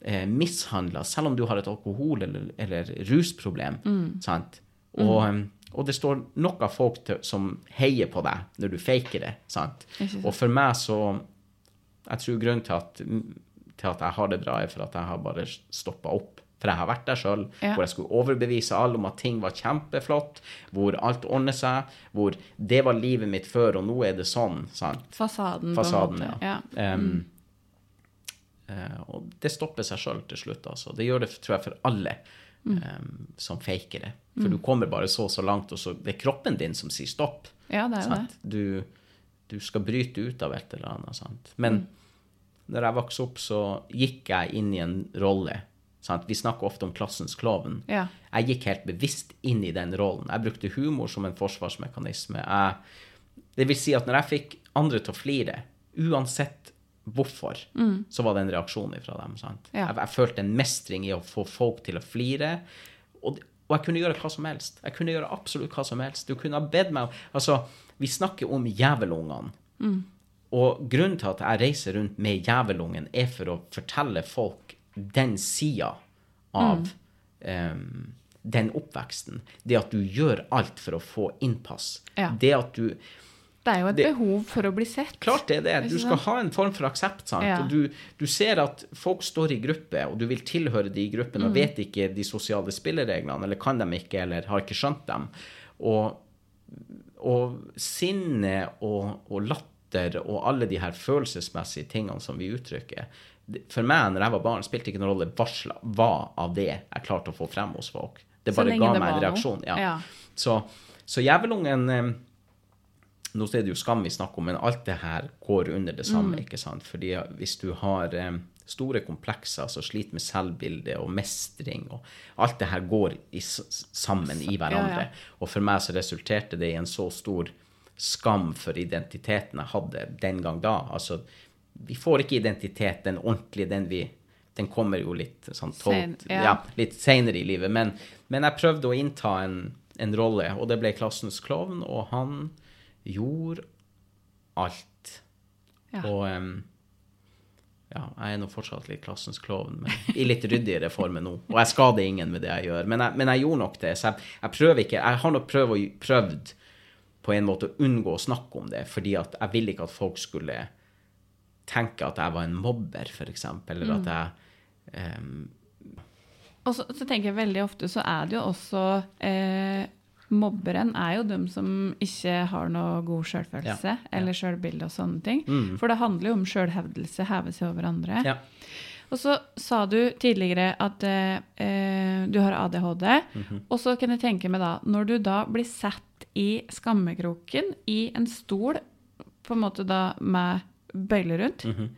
[SPEAKER 2] eh, mishandla, selv om du har et alkohol- eller, eller rusproblem. Sant? Og, um, og det står nok av folk til, som heier på deg når du faker det. Sant. Og for meg så Jeg tror grunnen til at, til at jeg har det bra, er for at jeg har bare stoppa opp. For jeg har vært der sjøl,
[SPEAKER 1] Ja.
[SPEAKER 2] hvor jeg skulle overbevise alle om at ting var kjempeflott, hvor alt ordner seg, hvor det var livet mitt før, og nå er det sånn. sant?
[SPEAKER 1] Fasaden,
[SPEAKER 2] Fasaden, ja.
[SPEAKER 1] ja. Mm.
[SPEAKER 2] Um, og det stopper seg sjøl til slutt, altså. Det gjør det, tror jeg, for alle
[SPEAKER 1] Mm.
[SPEAKER 2] um, som faker det. For du kommer bare så så langt, og så det er kroppen din som sier stopp.
[SPEAKER 1] ja, det er sant? det.
[SPEAKER 2] Du, du skal bryte ut av et eller annet. Sant? Men
[SPEAKER 1] Mm.
[SPEAKER 2] Når jeg vokste opp, så gikk jeg inn i en rolle. Sant? Vi snakker ofte om klassens klovn.
[SPEAKER 1] Ja.
[SPEAKER 2] Jeg gikk helt bevisst inn i den rollen. Jeg brukte humor som en forsvarsmekanisme. Jeg Det vil si at når jeg fikk andre til å flire, uansett hvorfor, så var det en reaksjon fra dem. sant?
[SPEAKER 1] Ja.
[SPEAKER 2] Jeg, jeg følte en mestring i å få folk til å flire. Og, og jeg kunne gjøre hva som helst. Jeg kunne gjøre absolutt hva som helst. Du kunne ha bedt meg om Altså, vi snakker om jævelungene. Og grunnen til at jeg reiser rundt med jævelungen, er for å fortelle folk den sida av em, den oppveksten. Det at du gjør alt for å få innpass.
[SPEAKER 1] Ja.
[SPEAKER 2] Det at du
[SPEAKER 1] Det er jo et
[SPEAKER 2] Det-
[SPEAKER 1] behov for å bli sett.
[SPEAKER 2] Klart det er det. Du skal ha en form for aksept. sant?
[SPEAKER 1] Ja.
[SPEAKER 2] Og du, du ser at folk står i gruppe, og du vil tilhøre de i
[SPEAKER 1] gruppen,
[SPEAKER 2] og vet ikke de sosiale spillereglene, eller kan dem ikke, eller har ikke skjønt dem. Og, og sinne og, og latter og alle de her følelsesmessige tingene som vi uttrykker For meg, når jeg var barn, spilte ikke noen rolle varsla hva av det jeg klarte å få frem hos folk. Det bare ga
[SPEAKER 1] det
[SPEAKER 2] meg en reaksjon. Ja.
[SPEAKER 1] Ja.
[SPEAKER 2] Så, så jævelungen nå er det jo skam vi snakker om, men alt det her går under det samme. ikke sant? Fordi hvis du har store komplekser, altså sliter med selvbilde og mestring, og alt det her går i, sammen i hverandre.
[SPEAKER 1] Ja, ja.
[SPEAKER 2] Og for meg så resulterte det i en så stor skam for identiteten jeg hadde den gang da. Altså, vi får ikke identitet, den ordentlige, den vi den kommer jo litt sånn
[SPEAKER 1] Sen- ja.
[SPEAKER 2] ja, litt senere i livet. Men, men jeg prøvde å innta en, en rolle, og det ble klassens klovn, og han gjorde alt.
[SPEAKER 1] Ja.
[SPEAKER 2] Og um, ja, jeg er nå fortsatt litt klassens klovn, men i litt ryddigere form nå. Og jeg skader ingen med det jeg gjør, men jeg, men jeg gjorde nok det. Så jeg, jeg prøver ikke Jeg har nok prøvd, prøvd på en måte unngå å snakke om det, fordi at jeg ville ikke at folk skulle tenke at jeg var en mobber, f.eks., eller at jeg um...
[SPEAKER 1] Og så, så tenker jeg veldig ofte så er det jo også eh, Mobberen er jo dem som ikke har noe god sjølfølelse
[SPEAKER 2] Ja,
[SPEAKER 1] eller sjølbilde og sånne ting.
[SPEAKER 2] Mm.
[SPEAKER 1] For det handler jo om sjølhevdelse, heve seg over andre.
[SPEAKER 2] Ja.
[SPEAKER 1] Og så sa du tidligere at eh, eh, du har ADHD.
[SPEAKER 2] Mhm.
[SPEAKER 1] Og så kan jeg tenke meg da, når du da blir satt i skammekroken i en stol, på en måte da med bøyle rundt,
[SPEAKER 2] Mhm.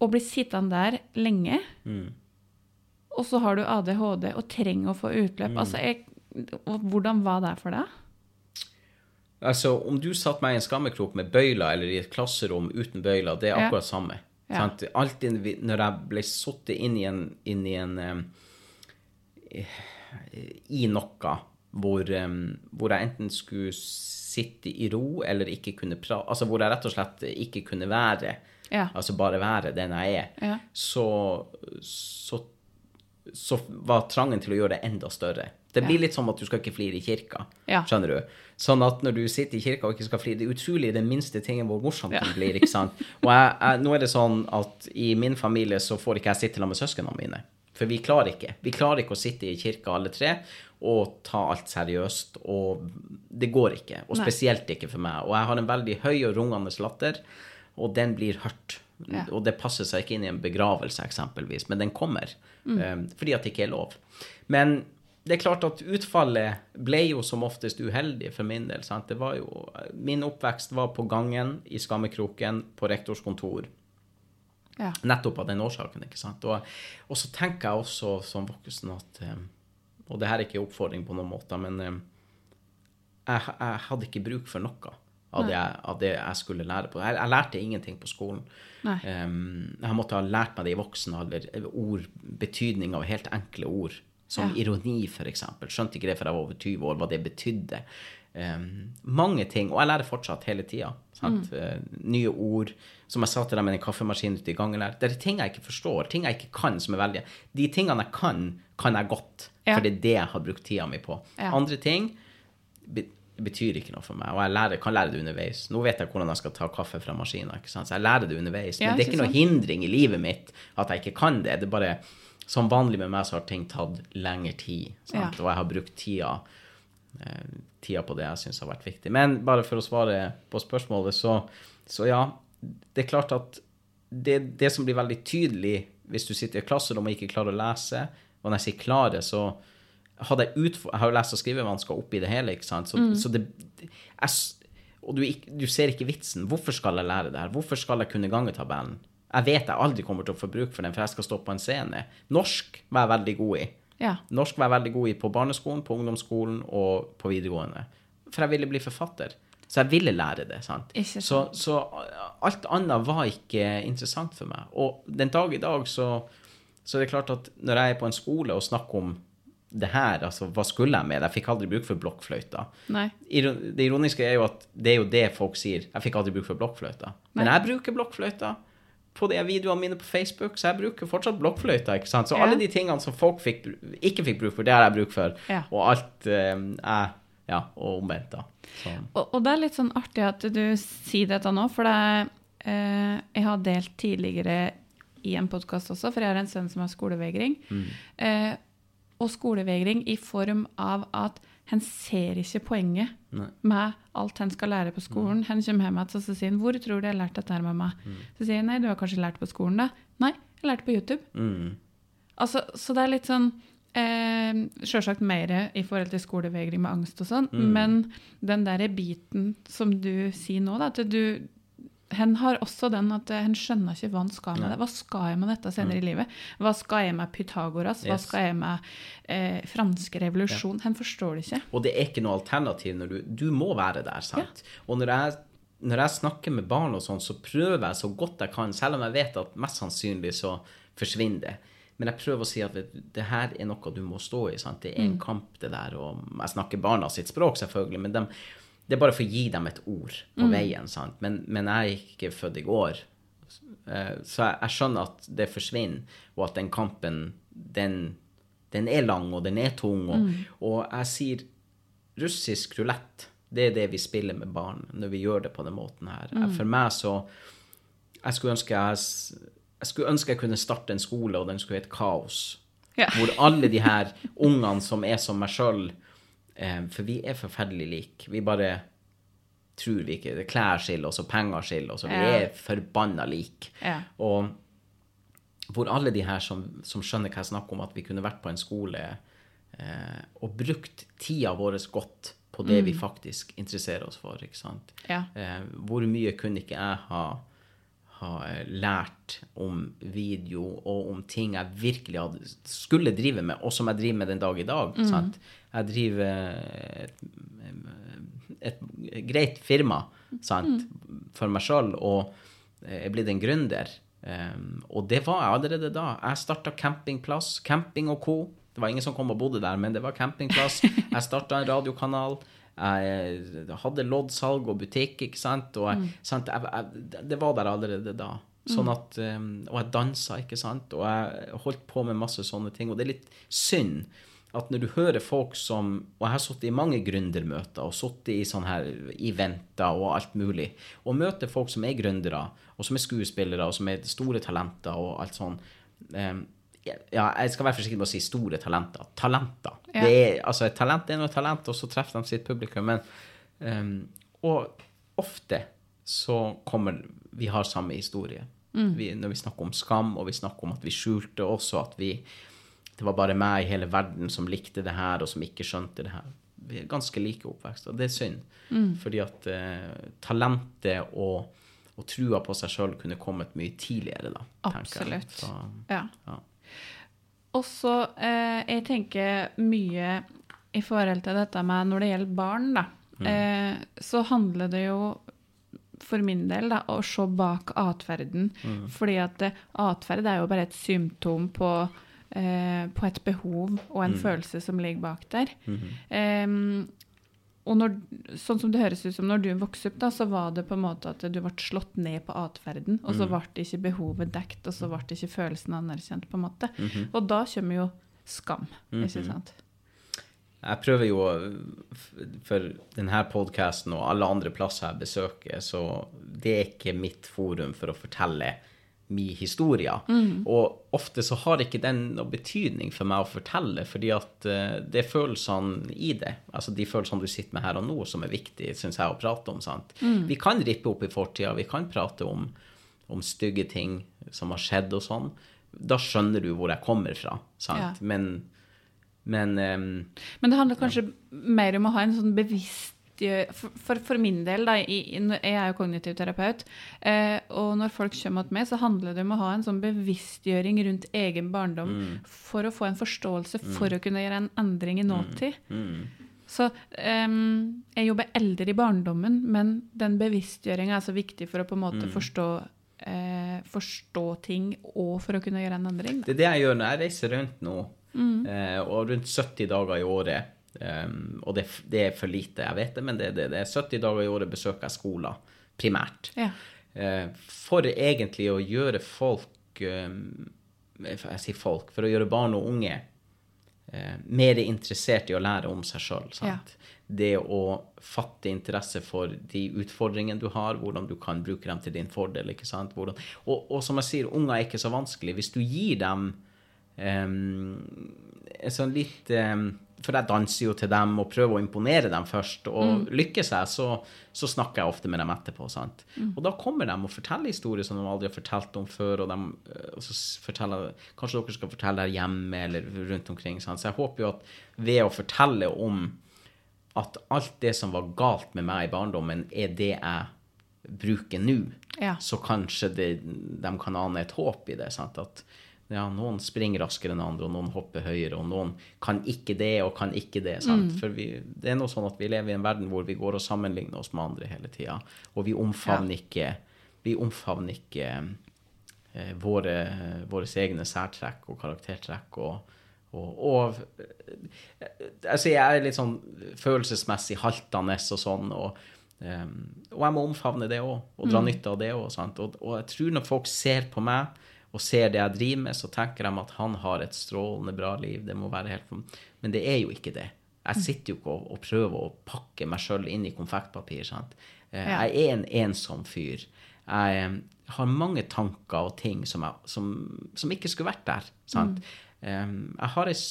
[SPEAKER 1] og blir sittende der lenge,
[SPEAKER 2] Mm.
[SPEAKER 1] og så har du ADHD og trenger å få utløp.
[SPEAKER 2] Mm.
[SPEAKER 1] Altså, jeg, hvordan var det for deg?
[SPEAKER 2] Altså, om du satte meg i en skammekrok med bøyler eller i et klasserom uten bøyler, det er
[SPEAKER 1] Ja.
[SPEAKER 2] akkurat samme.
[SPEAKER 1] Ja.
[SPEAKER 2] Sant? Alltid når jeg ble satt inn i en, inn i, en um, i noe hvor, hvor jeg enten skulle sitte i ro eller ikke kunne prate Altså hvor jeg rett og slett ikke kunne være.
[SPEAKER 1] Ja.
[SPEAKER 2] Altså bare være den jeg er.
[SPEAKER 1] Ja.
[SPEAKER 2] Så, så, så var trangen til å gjøre det enda større. Det blir
[SPEAKER 1] Ja.
[SPEAKER 2] litt som at du skal ikke flire i kirka. Skjønner du? Sånn at når du sitter i kirka og ikke skal flire, det er utrolig den minste tingen hvor morsomt den blir. ikke sant? Og jeg, jeg, nå er det sånn at i min familie så får ikke jeg sitte sammen med søsknene mine. For vi klarer ikke. Vi klarer ikke å sitte i kirka alle tre og ta alt seriøst. Og det går ikke. Og spesielt ikke for meg. Og jeg har en veldig høy og rungende latter, og den blir hørt.
[SPEAKER 1] Ja.
[SPEAKER 2] Og det passer seg ikke inn i en begravelse, eksempelvis, men den kommer. eh, fordi at det ikke er lov. Men det er klart at utfallet ble jo som oftest uheldig for min del. Sant? Det var jo, min oppvekst var på gangen i skammekroken på rektors kontor.
[SPEAKER 1] Ja.
[SPEAKER 2] Nettopp av den årsaken. ikke sant? Og, og så tenker jeg også som voksen at eh, Og det her er ikke oppfordring på noen måte, men eh, jeg, jeg hadde ikke bruk for noe av det, jeg, av det jeg skulle lære på. Jeg, jeg lærte ingenting på skolen. Um, jeg måtte ha lært meg det i voksen alder. Ord, betydning av helt enkle ord. Som
[SPEAKER 1] Ja.
[SPEAKER 2] ironi, eksempel. Skjønte ikke det før jeg var over 20 år, hva det betydde. Um, mange ting. Og jeg lærer fortsatt hele tida.
[SPEAKER 1] Mm.
[SPEAKER 2] nye ord. Som jeg sa til deg med den kaffemaskinen ute i gangen der. Det er ting jeg ikke forstår, ting jeg ikke kan, som er veldig De tingene jeg kan, kan jeg godt.
[SPEAKER 1] Ja.
[SPEAKER 2] For det er det jeg har brukt tida mi på.
[SPEAKER 1] Ja.
[SPEAKER 2] Andre ting be- betyr ikke noe for meg, og jeg lærer, kan lære det underveis. Nå vet jeg hvordan jeg skal ta kaffe fra sant? så jeg lærer det underveis.
[SPEAKER 1] Ja,
[SPEAKER 2] Men det er
[SPEAKER 1] ikke
[SPEAKER 2] noe hindring i livet mitt at jeg ikke kan det. Det er bare som vanlig med meg så har ting tatt lengre tid?
[SPEAKER 1] Ja.
[SPEAKER 2] og jeg har brukt tida, eh, tida på det jeg syns har vært viktig. Men bare for å svare på spørsmålet, så, så ja, det er klart at det, det som blir veldig tydelig hvis du sitter i et klasserom og ikke klarer å lese, og når jeg sier klare, så hadde jeg utfor... Jeg har jo lest- og skrivevansker oppi det hele, ikke sant? Så, så det jeg, Og du, du ser ikke vitsen. Hvorfor skal jeg lære det her? Hvorfor skal jeg kunne gangetabellen? Jeg vet jeg aldri kommer til å få bruk for den, for jeg skal stå på en scene. Norsk var jeg veldig god i.
[SPEAKER 1] Ja.
[SPEAKER 2] Norsk var jeg veldig god i på barneskolen, på ungdomsskolen og på videregående. For jeg ville bli forfatter. Så jeg ville lære det. sant? Så, så alt annet var ikke interessant for meg. Og den dag i dag så, så er det klart at når jeg er på en skole og snakker om det her, altså hva skulle jeg med det? Jeg fikk aldri bruk for blokkfløyta.
[SPEAKER 1] Nei.
[SPEAKER 2] Det ironiske er jo at det er jo det folk sier. Jeg fikk aldri bruk for blokkfløyta. Men jeg bruker blokkfløyta på de videoene mine på Facebook, så jeg bruker fortsatt blokkfløyta. ikke sant? Så
[SPEAKER 1] Ja.
[SPEAKER 2] alle de tingene som folk fikk, ikke fikk bruk for, det har jeg bruk for.
[SPEAKER 1] Ja.
[SPEAKER 2] Og alt eh, Ja, og omvendt, da.
[SPEAKER 1] Og, og det er litt sånn artig at du sier dette nå, for det eh, jeg har delt tidligere i en podkast også, for jeg har en sønn som har skolevegring. Eh, og skolevegring i form av at han ser ikke poenget
[SPEAKER 2] Nei.
[SPEAKER 1] med alt han skal lære på skolen. Han kommer hjem igjen og så sier han, 'Hvor tror du jeg har lært dette her, mamma?' Så sier han, 'Nei, du har kanskje lært på skolen, da?' 'Nei, jeg lærte på YouTube'.
[SPEAKER 2] mm,
[SPEAKER 1] Altså, så det er litt sånn eh, Sjølsagt mer i forhold til skolevegring med angst og sånn, men den derre biten som du sier nå, da, at du Hen har også den at eh, hen skjønner ikke hva han skal med det. Hva skal jeg med dette senere i livet? Hva skal jeg med Pythagoras? Hva
[SPEAKER 2] Yes.
[SPEAKER 1] skal jeg med eh, fransk revolusjon? Hen forstår det ikke.
[SPEAKER 2] Og det er ikke noe alternativ når du Du må være der, sant? Og når jeg, når jeg snakker med barn og sånn, så prøver jeg så godt jeg kan, selv om jeg vet at mest sannsynlig så forsvinner det. Men jeg prøver å si at det her er noe du må stå i. sant? Det er en kamp, det der. Og jeg snakker barna sitt språk, selvfølgelig, men dem- det er bare for å gi dem et ord på veien. sant? Men, men jeg er ikke født i går. Eh, Så jeg, jeg skjønner at det forsvinner, og at den kampen, den, den er lang, og den er tung. Og, og jeg sier russisk rulett, det er det vi spiller med barn når vi gjør det på den måten her. For meg så Jeg skulle ønske jeg, jeg skulle ønske jeg kunne starte en skole, og den skulle hete Kaos.
[SPEAKER 1] Ja.
[SPEAKER 2] Hvor alle de her ungene som er som meg sjøl eh, For vi er forferdelig like. Vi bare tror vi ikke det Klær skiller oss, og penger skiller oss, og vi
[SPEAKER 1] Ja.
[SPEAKER 2] er forbanna like.
[SPEAKER 1] Ja.
[SPEAKER 2] Og hvor alle de her som, som skjønner hva jeg snakker om, at vi kunne vært på en skole eh, og brukt tida vår godt på det vi faktisk interesserer oss for. ikke sant?
[SPEAKER 1] Ja.
[SPEAKER 2] Eh, hvor mye kunne ikke jeg ha, ha eh, lært om video og om ting jeg virkelig hadde, skulle drive med, og som jeg driver med den dag i dag. sant? Jeg driver et, et greit firma sant? for meg sjøl, og er blitt en gründer. Um, og det var jeg allerede da. Jeg starta campingplass, camping og co. Det var ingen som kom og bodde der, men det var campingplass. Jeg starta en radiokanal. Jeg hadde loddsalg og butikk, ikke sant. Og jeg, sant? Jeg, jeg, det var der allerede da. Sånn at, um, og jeg dansa, ikke sant. Og jeg holdt på med masse sånne ting. Og det er litt synd at når du hører folk som Og jeg har sittet i mange gründermøter og sittet i sånne her eventer og alt mulig, og møter folk som er gründere, og som er skuespillere, og som er store talenter og alt sånn. Ja, jeg skal være forsiktig med å si store talenter. Talenter.
[SPEAKER 1] Ja.
[SPEAKER 2] Det er, altså, et talent er noe talent, og så treffer de sitt publikum. Men, um, og ofte så kommer Vi har samme historie. Vi, når vi snakker om skam, og vi snakker om at vi skjulte også at vi det var bare meg i hele verden som likte det her, og som ikke skjønte det her. Vi er ganske like oppvekst, og det er synd. Fordi at uh, talentet og, og trua på seg sjøl kunne kommet mye tidligere, da.
[SPEAKER 1] Absolutt.
[SPEAKER 2] Så,
[SPEAKER 1] Ja.
[SPEAKER 2] ja.
[SPEAKER 1] Og så eh, jeg tenker mye i forhold til dette med når det gjelder barn, da, eh, så handler det jo for min del da, å se bak atferden. Fordi at eh, atferd er jo bare et symptom på, eh, på et behov og en følelse som ligger bak der. Em, og når, sånn som det høres ut som når du vokste opp, da, så var det på en måte at du ble slått ned på atferden, og så ble ikke behovet dekt, og så ble ikke følelsen anerkjent, på en måte. Og da kommer jo skam, ikke sant?
[SPEAKER 2] Jeg prøver jo for denne podkasten og alle andre plasser jeg besøker, så det er ikke mitt forum for å fortelle min historie. Og ofte så har ikke den noe betydning for meg å fortelle, fordi at eh, det er følelsene i det, altså de følelsene du sitter med her og nå, som er viktig, syns jeg, å prate om. sant? Vi kan rippe opp i fortida, vi kan prate om, om stygge ting som har skjedd og sånn. Da skjønner du hvor jeg kommer fra, sant?
[SPEAKER 1] Ja.
[SPEAKER 2] Men men um,
[SPEAKER 1] Men det handler kanskje mer om å ha en sånn bevisst for, for, for min del, da, jeg er jo kognitiv terapeut, eh, og når folk kommer til meg, så handler det om å ha en sånn bevisstgjøring rundt egen barndom for å få en forståelse for å kunne gjøre en endring i nåtid. Så um, jeg jobber eldre i barndommen, men den bevisstgjøringa er så viktig for å på en måte
[SPEAKER 2] Mm.
[SPEAKER 1] forstå, eh, forstå ting og for å kunne gjøre en endring. Da.
[SPEAKER 2] Det er det jeg gjør når jeg reiser rundt nå,
[SPEAKER 1] Mm.
[SPEAKER 2] eh, og rundt 70 dager i året. Um, og det, det er for lite, jeg vet det, men det, det, det er 70 dager i året besøker jeg skoler, primært.
[SPEAKER 1] Ja.
[SPEAKER 2] Uh, for egentlig å gjøre folk um, Jeg sier folk, for å gjøre barn og unge uh, mer interessert i å lære om seg sjøl.
[SPEAKER 1] Ja.
[SPEAKER 2] Det å fatte interesse for de utfordringene du har, hvordan du kan bruke dem til din fordel. Hvordan, og, og som jeg sier, unger er ikke så vanskelig. Hvis du gir dem um, en sånn litt um, For jeg danser jo til dem og prøver å imponere dem først. Og lykkes jeg, så, så snakker jeg ofte med dem etterpå. sant? Og da kommer de og forteller historier som de aldri har fortalt om før. Og, de, eh, og så forteller Kanskje dere skal fortelle her hjemme eller rundt omkring. sant? Så jeg håper jo at ved å fortelle om at alt det som var galt med meg i barndommen, er det jeg bruker nå,
[SPEAKER 1] Ja.
[SPEAKER 2] så kanskje det, de kan ane et håp i det. sant? At ja, noen springer raskere enn andre, og noen hopper høyere, og noen kan ikke det og kan ikke det. sant? For vi, det er noe sånn at vi lever i en verden hvor vi går og sammenligner oss med andre hele tida, og vi omfavner ikke, vi omfavner ikke eh, våre, våre egne særtrekk og karaktertrekk. og og, og eh, altså jeg er litt sånn følelsesmessig haltende og sånn, og, um, og jeg må omfavne det òg, og dra nytte av det òg. Og, og jeg tror når folk ser på meg og ser det jeg driver med, så tenker de at han har et strålende bra liv. Det må være helt Men det er jo ikke det. Jeg sitter jo ikke og, og prøver å pakke meg sjøl inn i konfektpapir. sant? Eh, Jeg er en ensom fyr. Jeg eh, har mange tanker og ting som, jeg, som, som ikke skulle vært der. sant? Mm. jeg har et,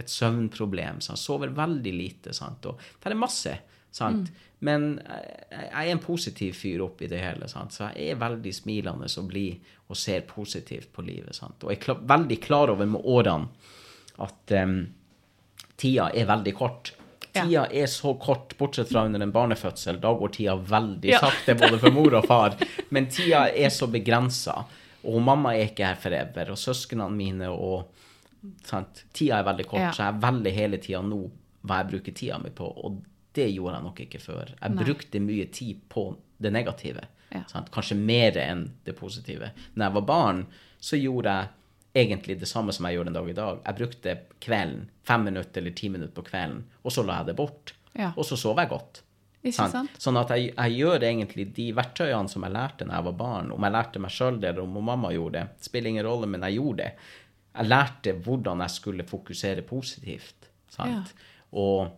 [SPEAKER 2] et søvnproblem, så jeg sover veldig lite. sant? Og det er masse. Sant? Men jeg, jeg er en positiv fyr oppi det hele, sant? så jeg er veldig smilende og blid og ser positivt på livet. sant? Og jeg er klar, veldig klar over med årene at um, tida er veldig kort. Tida er så kort, bortsett fra under en barnefødsel. Da går tida veldig
[SPEAKER 1] Ja.
[SPEAKER 2] sakte, både for mor og far. Men tida er så begrensa. Og mamma er ikke her forever, og søsknene mine og sant? Tida er veldig kort,
[SPEAKER 1] Ja.
[SPEAKER 2] så jeg velger hele tida nå hva jeg bruker tida mi på. Og det gjorde jeg nok ikke før. Jeg
[SPEAKER 1] Nei.
[SPEAKER 2] brukte mye tid på det negative.
[SPEAKER 1] Ja.
[SPEAKER 2] Kanskje mer enn det positive. Når jeg var barn, så gjorde jeg egentlig det samme som jeg gjør den dag i dag. Jeg brukte kvelden, fem minutter eller ti minutter på kvelden, og så la jeg det bort.
[SPEAKER 1] Ja.
[SPEAKER 2] Og så sov jeg godt. Sant?
[SPEAKER 1] sant?
[SPEAKER 2] Sånn at jeg, jeg gjør egentlig de verktøyene som jeg lærte når jeg var barn. Om jeg lærte meg sjøl det, eller om mamma gjorde det, spiller ingen rolle, men jeg gjorde det. Jeg lærte hvordan jeg skulle fokusere positivt. Sant? Og,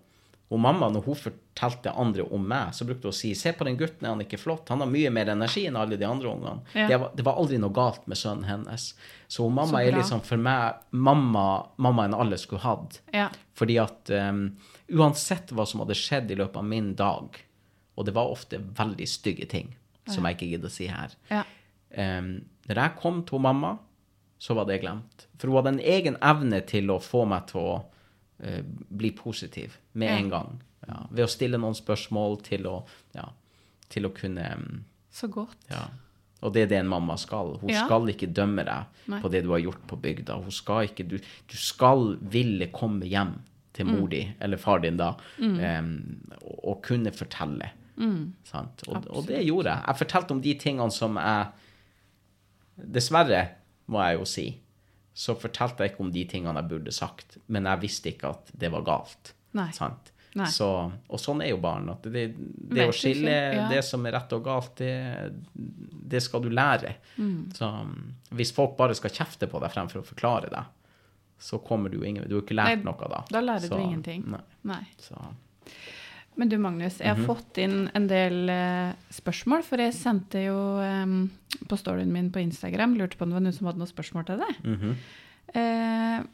[SPEAKER 2] og mamma, når hun fortalte andre om meg, så brukte hun å si se på den gutten, er han ikke flott? Han har mye mer energi enn alle de andre ungene.
[SPEAKER 1] Ja.
[SPEAKER 2] Det, var, det var aldri noe galt med sønnen hennes. Så mamma
[SPEAKER 1] Så
[SPEAKER 2] er liksom for meg mamma, enn alle skulle hatt.
[SPEAKER 1] Ja.
[SPEAKER 2] Fordi at um, uansett hva som hadde skjedd i løpet av min dag, og det var ofte veldig stygge ting som jeg ikke gidder å si her
[SPEAKER 1] Ja.
[SPEAKER 2] um, Når jeg kom til mamma, så var det glemt. For hun hadde en egen evne til å få meg til å eh, bli positiv med en gang. Ja, ved å stille noen spørsmål, til å, ja, til å kunne um,
[SPEAKER 1] Så godt.
[SPEAKER 2] ja. Og det er det en mamma skal. Hun
[SPEAKER 1] Ja.
[SPEAKER 2] skal ikke dømme deg
[SPEAKER 1] Nei.
[SPEAKER 2] på det du har gjort på bygda. Hun skal ikke, du, du skal ville komme hjem til
[SPEAKER 1] Mm.
[SPEAKER 2] mor di, eller far din da, em, og, og kunne fortelle.
[SPEAKER 1] Mm.
[SPEAKER 2] Sant? Og, og det gjorde jeg. Jeg fortalte om de tingene som jeg Dessverre, må jeg jo si, så fortalte jeg ikke om de tingene jeg burde sagt, men jeg visste ikke at det var galt.
[SPEAKER 1] Nei.
[SPEAKER 2] Sant?
[SPEAKER 1] Nei.
[SPEAKER 2] Så, og sånn er jo barn. At det, det å skille
[SPEAKER 1] ja.
[SPEAKER 2] det som er rett og galt, det, det skal du lære.
[SPEAKER 1] Mm.
[SPEAKER 2] Så hvis folk bare skal kjefte på deg fremfor å forklare deg, så kommer du jo ingen Du har ikke lært
[SPEAKER 1] Nei,
[SPEAKER 2] noe da.
[SPEAKER 1] da lærer du ingenting.
[SPEAKER 2] Nei.
[SPEAKER 1] Nei. Men du Magnus, jeg har
[SPEAKER 2] Mhm.
[SPEAKER 1] fått inn en del uh, spørsmål, for jeg sendte jo um, på storyen min på Instagram, lurte på om det var noen som hadde noen spørsmål til deg.
[SPEAKER 2] Mm
[SPEAKER 1] -hmm. uh,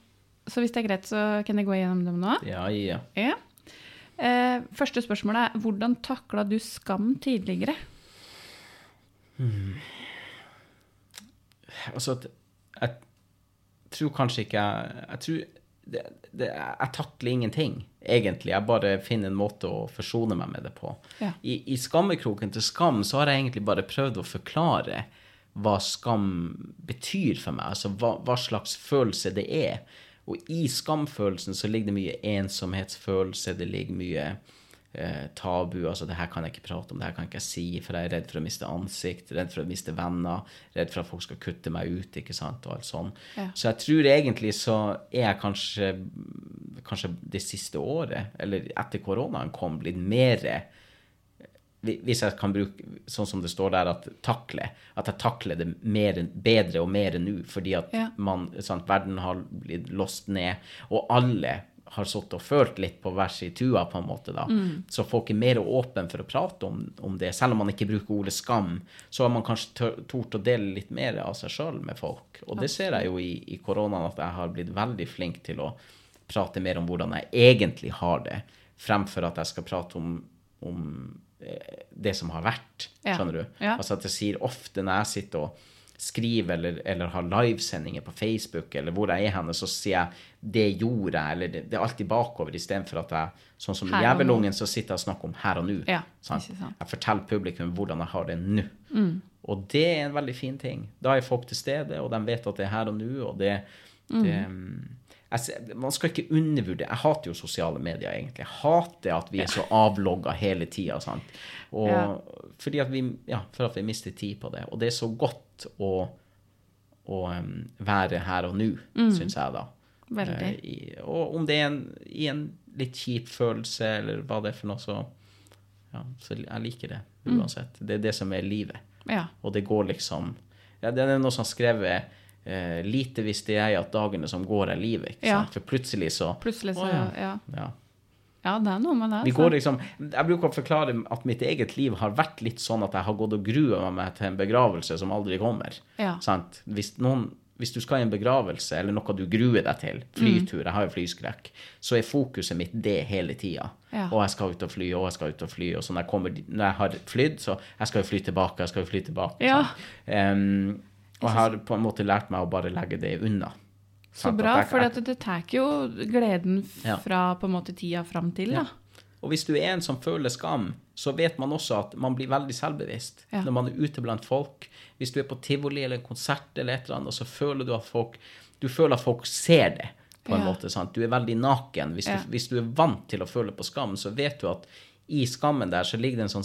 [SPEAKER 1] så hvis det er greit, så kan jeg gå gjennom dem nå.
[SPEAKER 2] Ja, ja.
[SPEAKER 1] Ja. Eh, første spørsmål er hvordan takla du skam tidligere?
[SPEAKER 2] Altså, at jeg tror kanskje ikke jeg Jeg tror det, det, Jeg takler ingenting, egentlig. Jeg bare finner en måte å forsone meg med det på.
[SPEAKER 1] Ja.
[SPEAKER 2] I, I skammekroken til skam så har jeg egentlig bare prøvd å forklare hva skam betyr for meg. Altså hva, hva slags følelse det er. Og i skamfølelsen så ligger det mye ensomhetsfølelse, det ligger mye eh, tabu. Altså, det her kan jeg ikke prate om, det her kan jeg ikke si, for jeg er redd for å miste ansikt, redd for å miste venner, redd for at folk skal kutte meg ut, ikke sant, og alt sånn.
[SPEAKER 1] Ja.
[SPEAKER 2] Så jeg tror egentlig så er jeg kanskje, kanskje det siste året, eller etter koronaen kom, blitt mer hvis jeg kan bruke sånn som det står der, at takle, at jeg takler det mer, bedre og mer nå, fordi at
[SPEAKER 1] Ja.
[SPEAKER 2] man, sant, verden har blitt låst ned, og alle har sittet og følt litt på hver sin tua, på en måte. da. Så folk er mer åpne for å prate om, om det. Selv om man ikke bruker ordet skam, så har man kanskje tort å dele litt mer av seg sjøl med folk. Og det ser jeg jo i, i koronaen, at jeg har blitt veldig flink til å prate mer om hvordan jeg egentlig har det, fremfor at jeg skal prate om, om eh, det som har vært. Skjønner du?
[SPEAKER 1] Ja.
[SPEAKER 2] Altså at jeg sier ofte når jeg sitter og skriver eller, eller har livesendinger på Facebook, eller hvor jeg er henne, så sier jeg 'det gjorde jeg', eller 'det, det er alltid bakover', istedenfor at jeg, sånn som Jævelungen, så sitter jeg og snakker om her og nå.
[SPEAKER 1] Ja.
[SPEAKER 2] Jeg forteller publikum hvordan jeg har det nå.
[SPEAKER 1] Mm.
[SPEAKER 2] Og det er en veldig fin ting. Da er folk til stede, og de vet at det er her og nå, og det,
[SPEAKER 1] Mm.
[SPEAKER 2] det jeg, man skal ikke undervurdere Jeg hater jo sosiale medier, egentlig. Jeg hater at vi er så avlogga hele tida.
[SPEAKER 1] Ja.
[SPEAKER 2] fordi at vi, ja, for at vi mister tid på det. Og det er så godt å, å em, være her og nå,
[SPEAKER 1] Mm.
[SPEAKER 2] syns jeg, da.
[SPEAKER 1] Veldig.
[SPEAKER 2] Eh, i, og om det er en, i en litt kjip følelse, eller hva det er for noe, så ja, så jeg liker det
[SPEAKER 1] Mm.
[SPEAKER 2] uansett. Det er det som er livet.
[SPEAKER 1] Ja.
[SPEAKER 2] Og det går liksom ja, Det er noe som har skrevet eh, 'Lite visste jeg at dagene som går, er livet'. ikke sant? For plutselig så
[SPEAKER 1] Plutselig så
[SPEAKER 2] Å, ja.
[SPEAKER 1] ja.
[SPEAKER 2] Ja.
[SPEAKER 1] det er noe med det.
[SPEAKER 2] Vi
[SPEAKER 1] altså.
[SPEAKER 2] går liksom, jeg bruker å forklare at mitt eget liv har vært litt sånn at jeg har gått og grua meg til en begravelse som aldri kommer.
[SPEAKER 1] Ja.
[SPEAKER 2] Sant? Hvis, noen, hvis du skal i en begravelse eller noe du gruer deg til, flytur, jeg har jo flyskrekk, så er fokuset mitt det hele tida.
[SPEAKER 1] Ja.
[SPEAKER 2] Og jeg skal ut og fly, og jeg skal ut og fly. Og så når jeg, kommer, når jeg har flydd, så jeg skal jo fly tilbake, jeg skal jo fly tilbake.
[SPEAKER 1] Ja.
[SPEAKER 2] Um, og jeg har på en måte lært meg å bare legge det unna.
[SPEAKER 1] Så bra, for det tar jo gleden fra på en måte tida fram til, da.
[SPEAKER 2] Og hvis du er en som føler skam, så vet man også at man blir veldig selvbevisst
[SPEAKER 1] Ja.
[SPEAKER 2] når man er ute blant folk. Hvis du er på tivoli eller en konsert eller et eller annet, så føler du at folk du føler at folk ser det, på en
[SPEAKER 1] Ja.
[SPEAKER 2] måte. sant? Du er veldig naken. Hvis,
[SPEAKER 1] Ja.
[SPEAKER 2] du, hvis du er vant til å føle på skam, så vet du at i skammen der så ligger det en sånn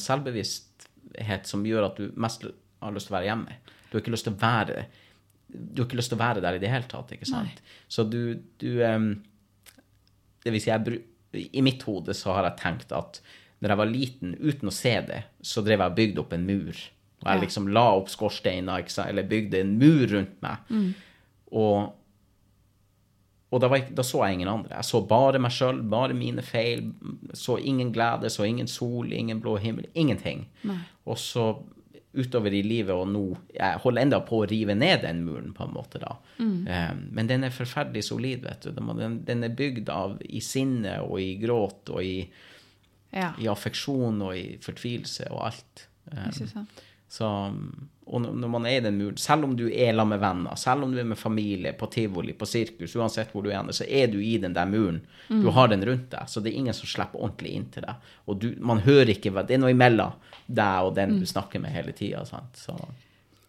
[SPEAKER 2] selvbevissthet som gjør at du mest har lyst til å være hjemme. Du har ikke lyst til å være du har ikke lyst til å være der i det hele tatt. ikke sant? Så du, du um, det vil si, jeg, i mitt hode så har jeg tenkt at når jeg var liten, uten å se det, så drev jeg og bygde opp en mur. Og jeg liksom la opp skorsteiner, eller bygde en mur rundt meg. Og, og da, var jeg, da så jeg ingen andre. Jeg så bare meg sjøl, bare mine feil. Så ingen glede, så ingen sol, ingen blå himmel. Ingenting. Og så utover i livet og nå Jeg holder enda på å rive ned den muren, på en måte, da. Eh, men den er forferdelig solid, vet du. Den, den er bygd av i sinne og i gråt og i,
[SPEAKER 1] Ja,
[SPEAKER 2] i affeksjon og i fortvilelse og alt.
[SPEAKER 1] Sant.
[SPEAKER 2] Så, og når man er i den muren, selv om du er sammen med venner, selv om du er med familie, på tivoli, på sirkus, uansett hvor du er, så er du i den der muren. Du har den rundt deg, så det er ingen som slipper ordentlig inn til deg. Og du, man hører ikke Det er noe imellom deg og den du snakker med hele tida.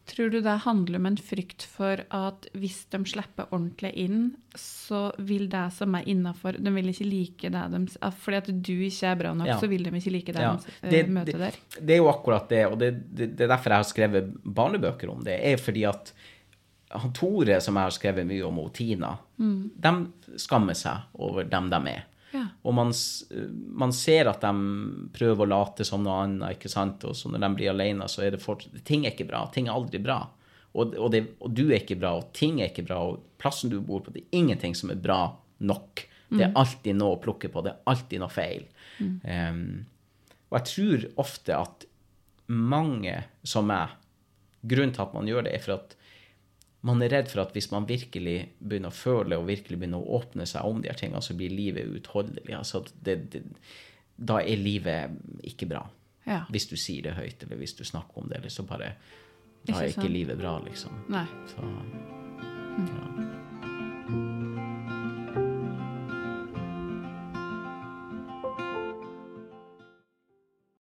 [SPEAKER 1] Tror du det handler om en frykt for at hvis de slipper ordentlig inn, så vil det som er innafor De vil ikke like det de Fordi at du ikke er bra nok,
[SPEAKER 2] Ja.
[SPEAKER 1] så vil de ikke like det
[SPEAKER 2] Ja,
[SPEAKER 1] de
[SPEAKER 2] det-
[SPEAKER 1] eh, møter der.
[SPEAKER 2] Det er jo akkurat det, og det, det, det er derfor jeg har skrevet barnebøker om det. er fordi at han Tore, som jeg har skrevet mye om, og Tina, de skammer seg over dem de er.
[SPEAKER 1] Ja.
[SPEAKER 2] Og man, man ser at de prøver å late som noe annet, ikke sant? og så når de blir alene, så er det fortsatt Ting er ikke bra. Ting er aldri bra. Og, og, det, og du er ikke bra, og ting er ikke bra, og plassen du bor på, det er ingenting som er bra nok. Det er alltid noe å plukke på, det er alltid noe feil. Um, og jeg tror ofte at mange som meg, grunnen til at man gjør det, er for at man er redd for at hvis man virkelig begynner å føle og virkelig begynner å åpne seg om de her tingene, så blir livet uutholdelig. Altså det, det, da er livet ikke bra.
[SPEAKER 1] Ja.
[SPEAKER 2] Hvis du sier det høyt, eller hvis du snakker om det, eller så bare Da
[SPEAKER 1] Ikke
[SPEAKER 2] er ikke
[SPEAKER 1] sant.
[SPEAKER 2] livet bra, liksom.
[SPEAKER 1] Nei.
[SPEAKER 2] Så ja.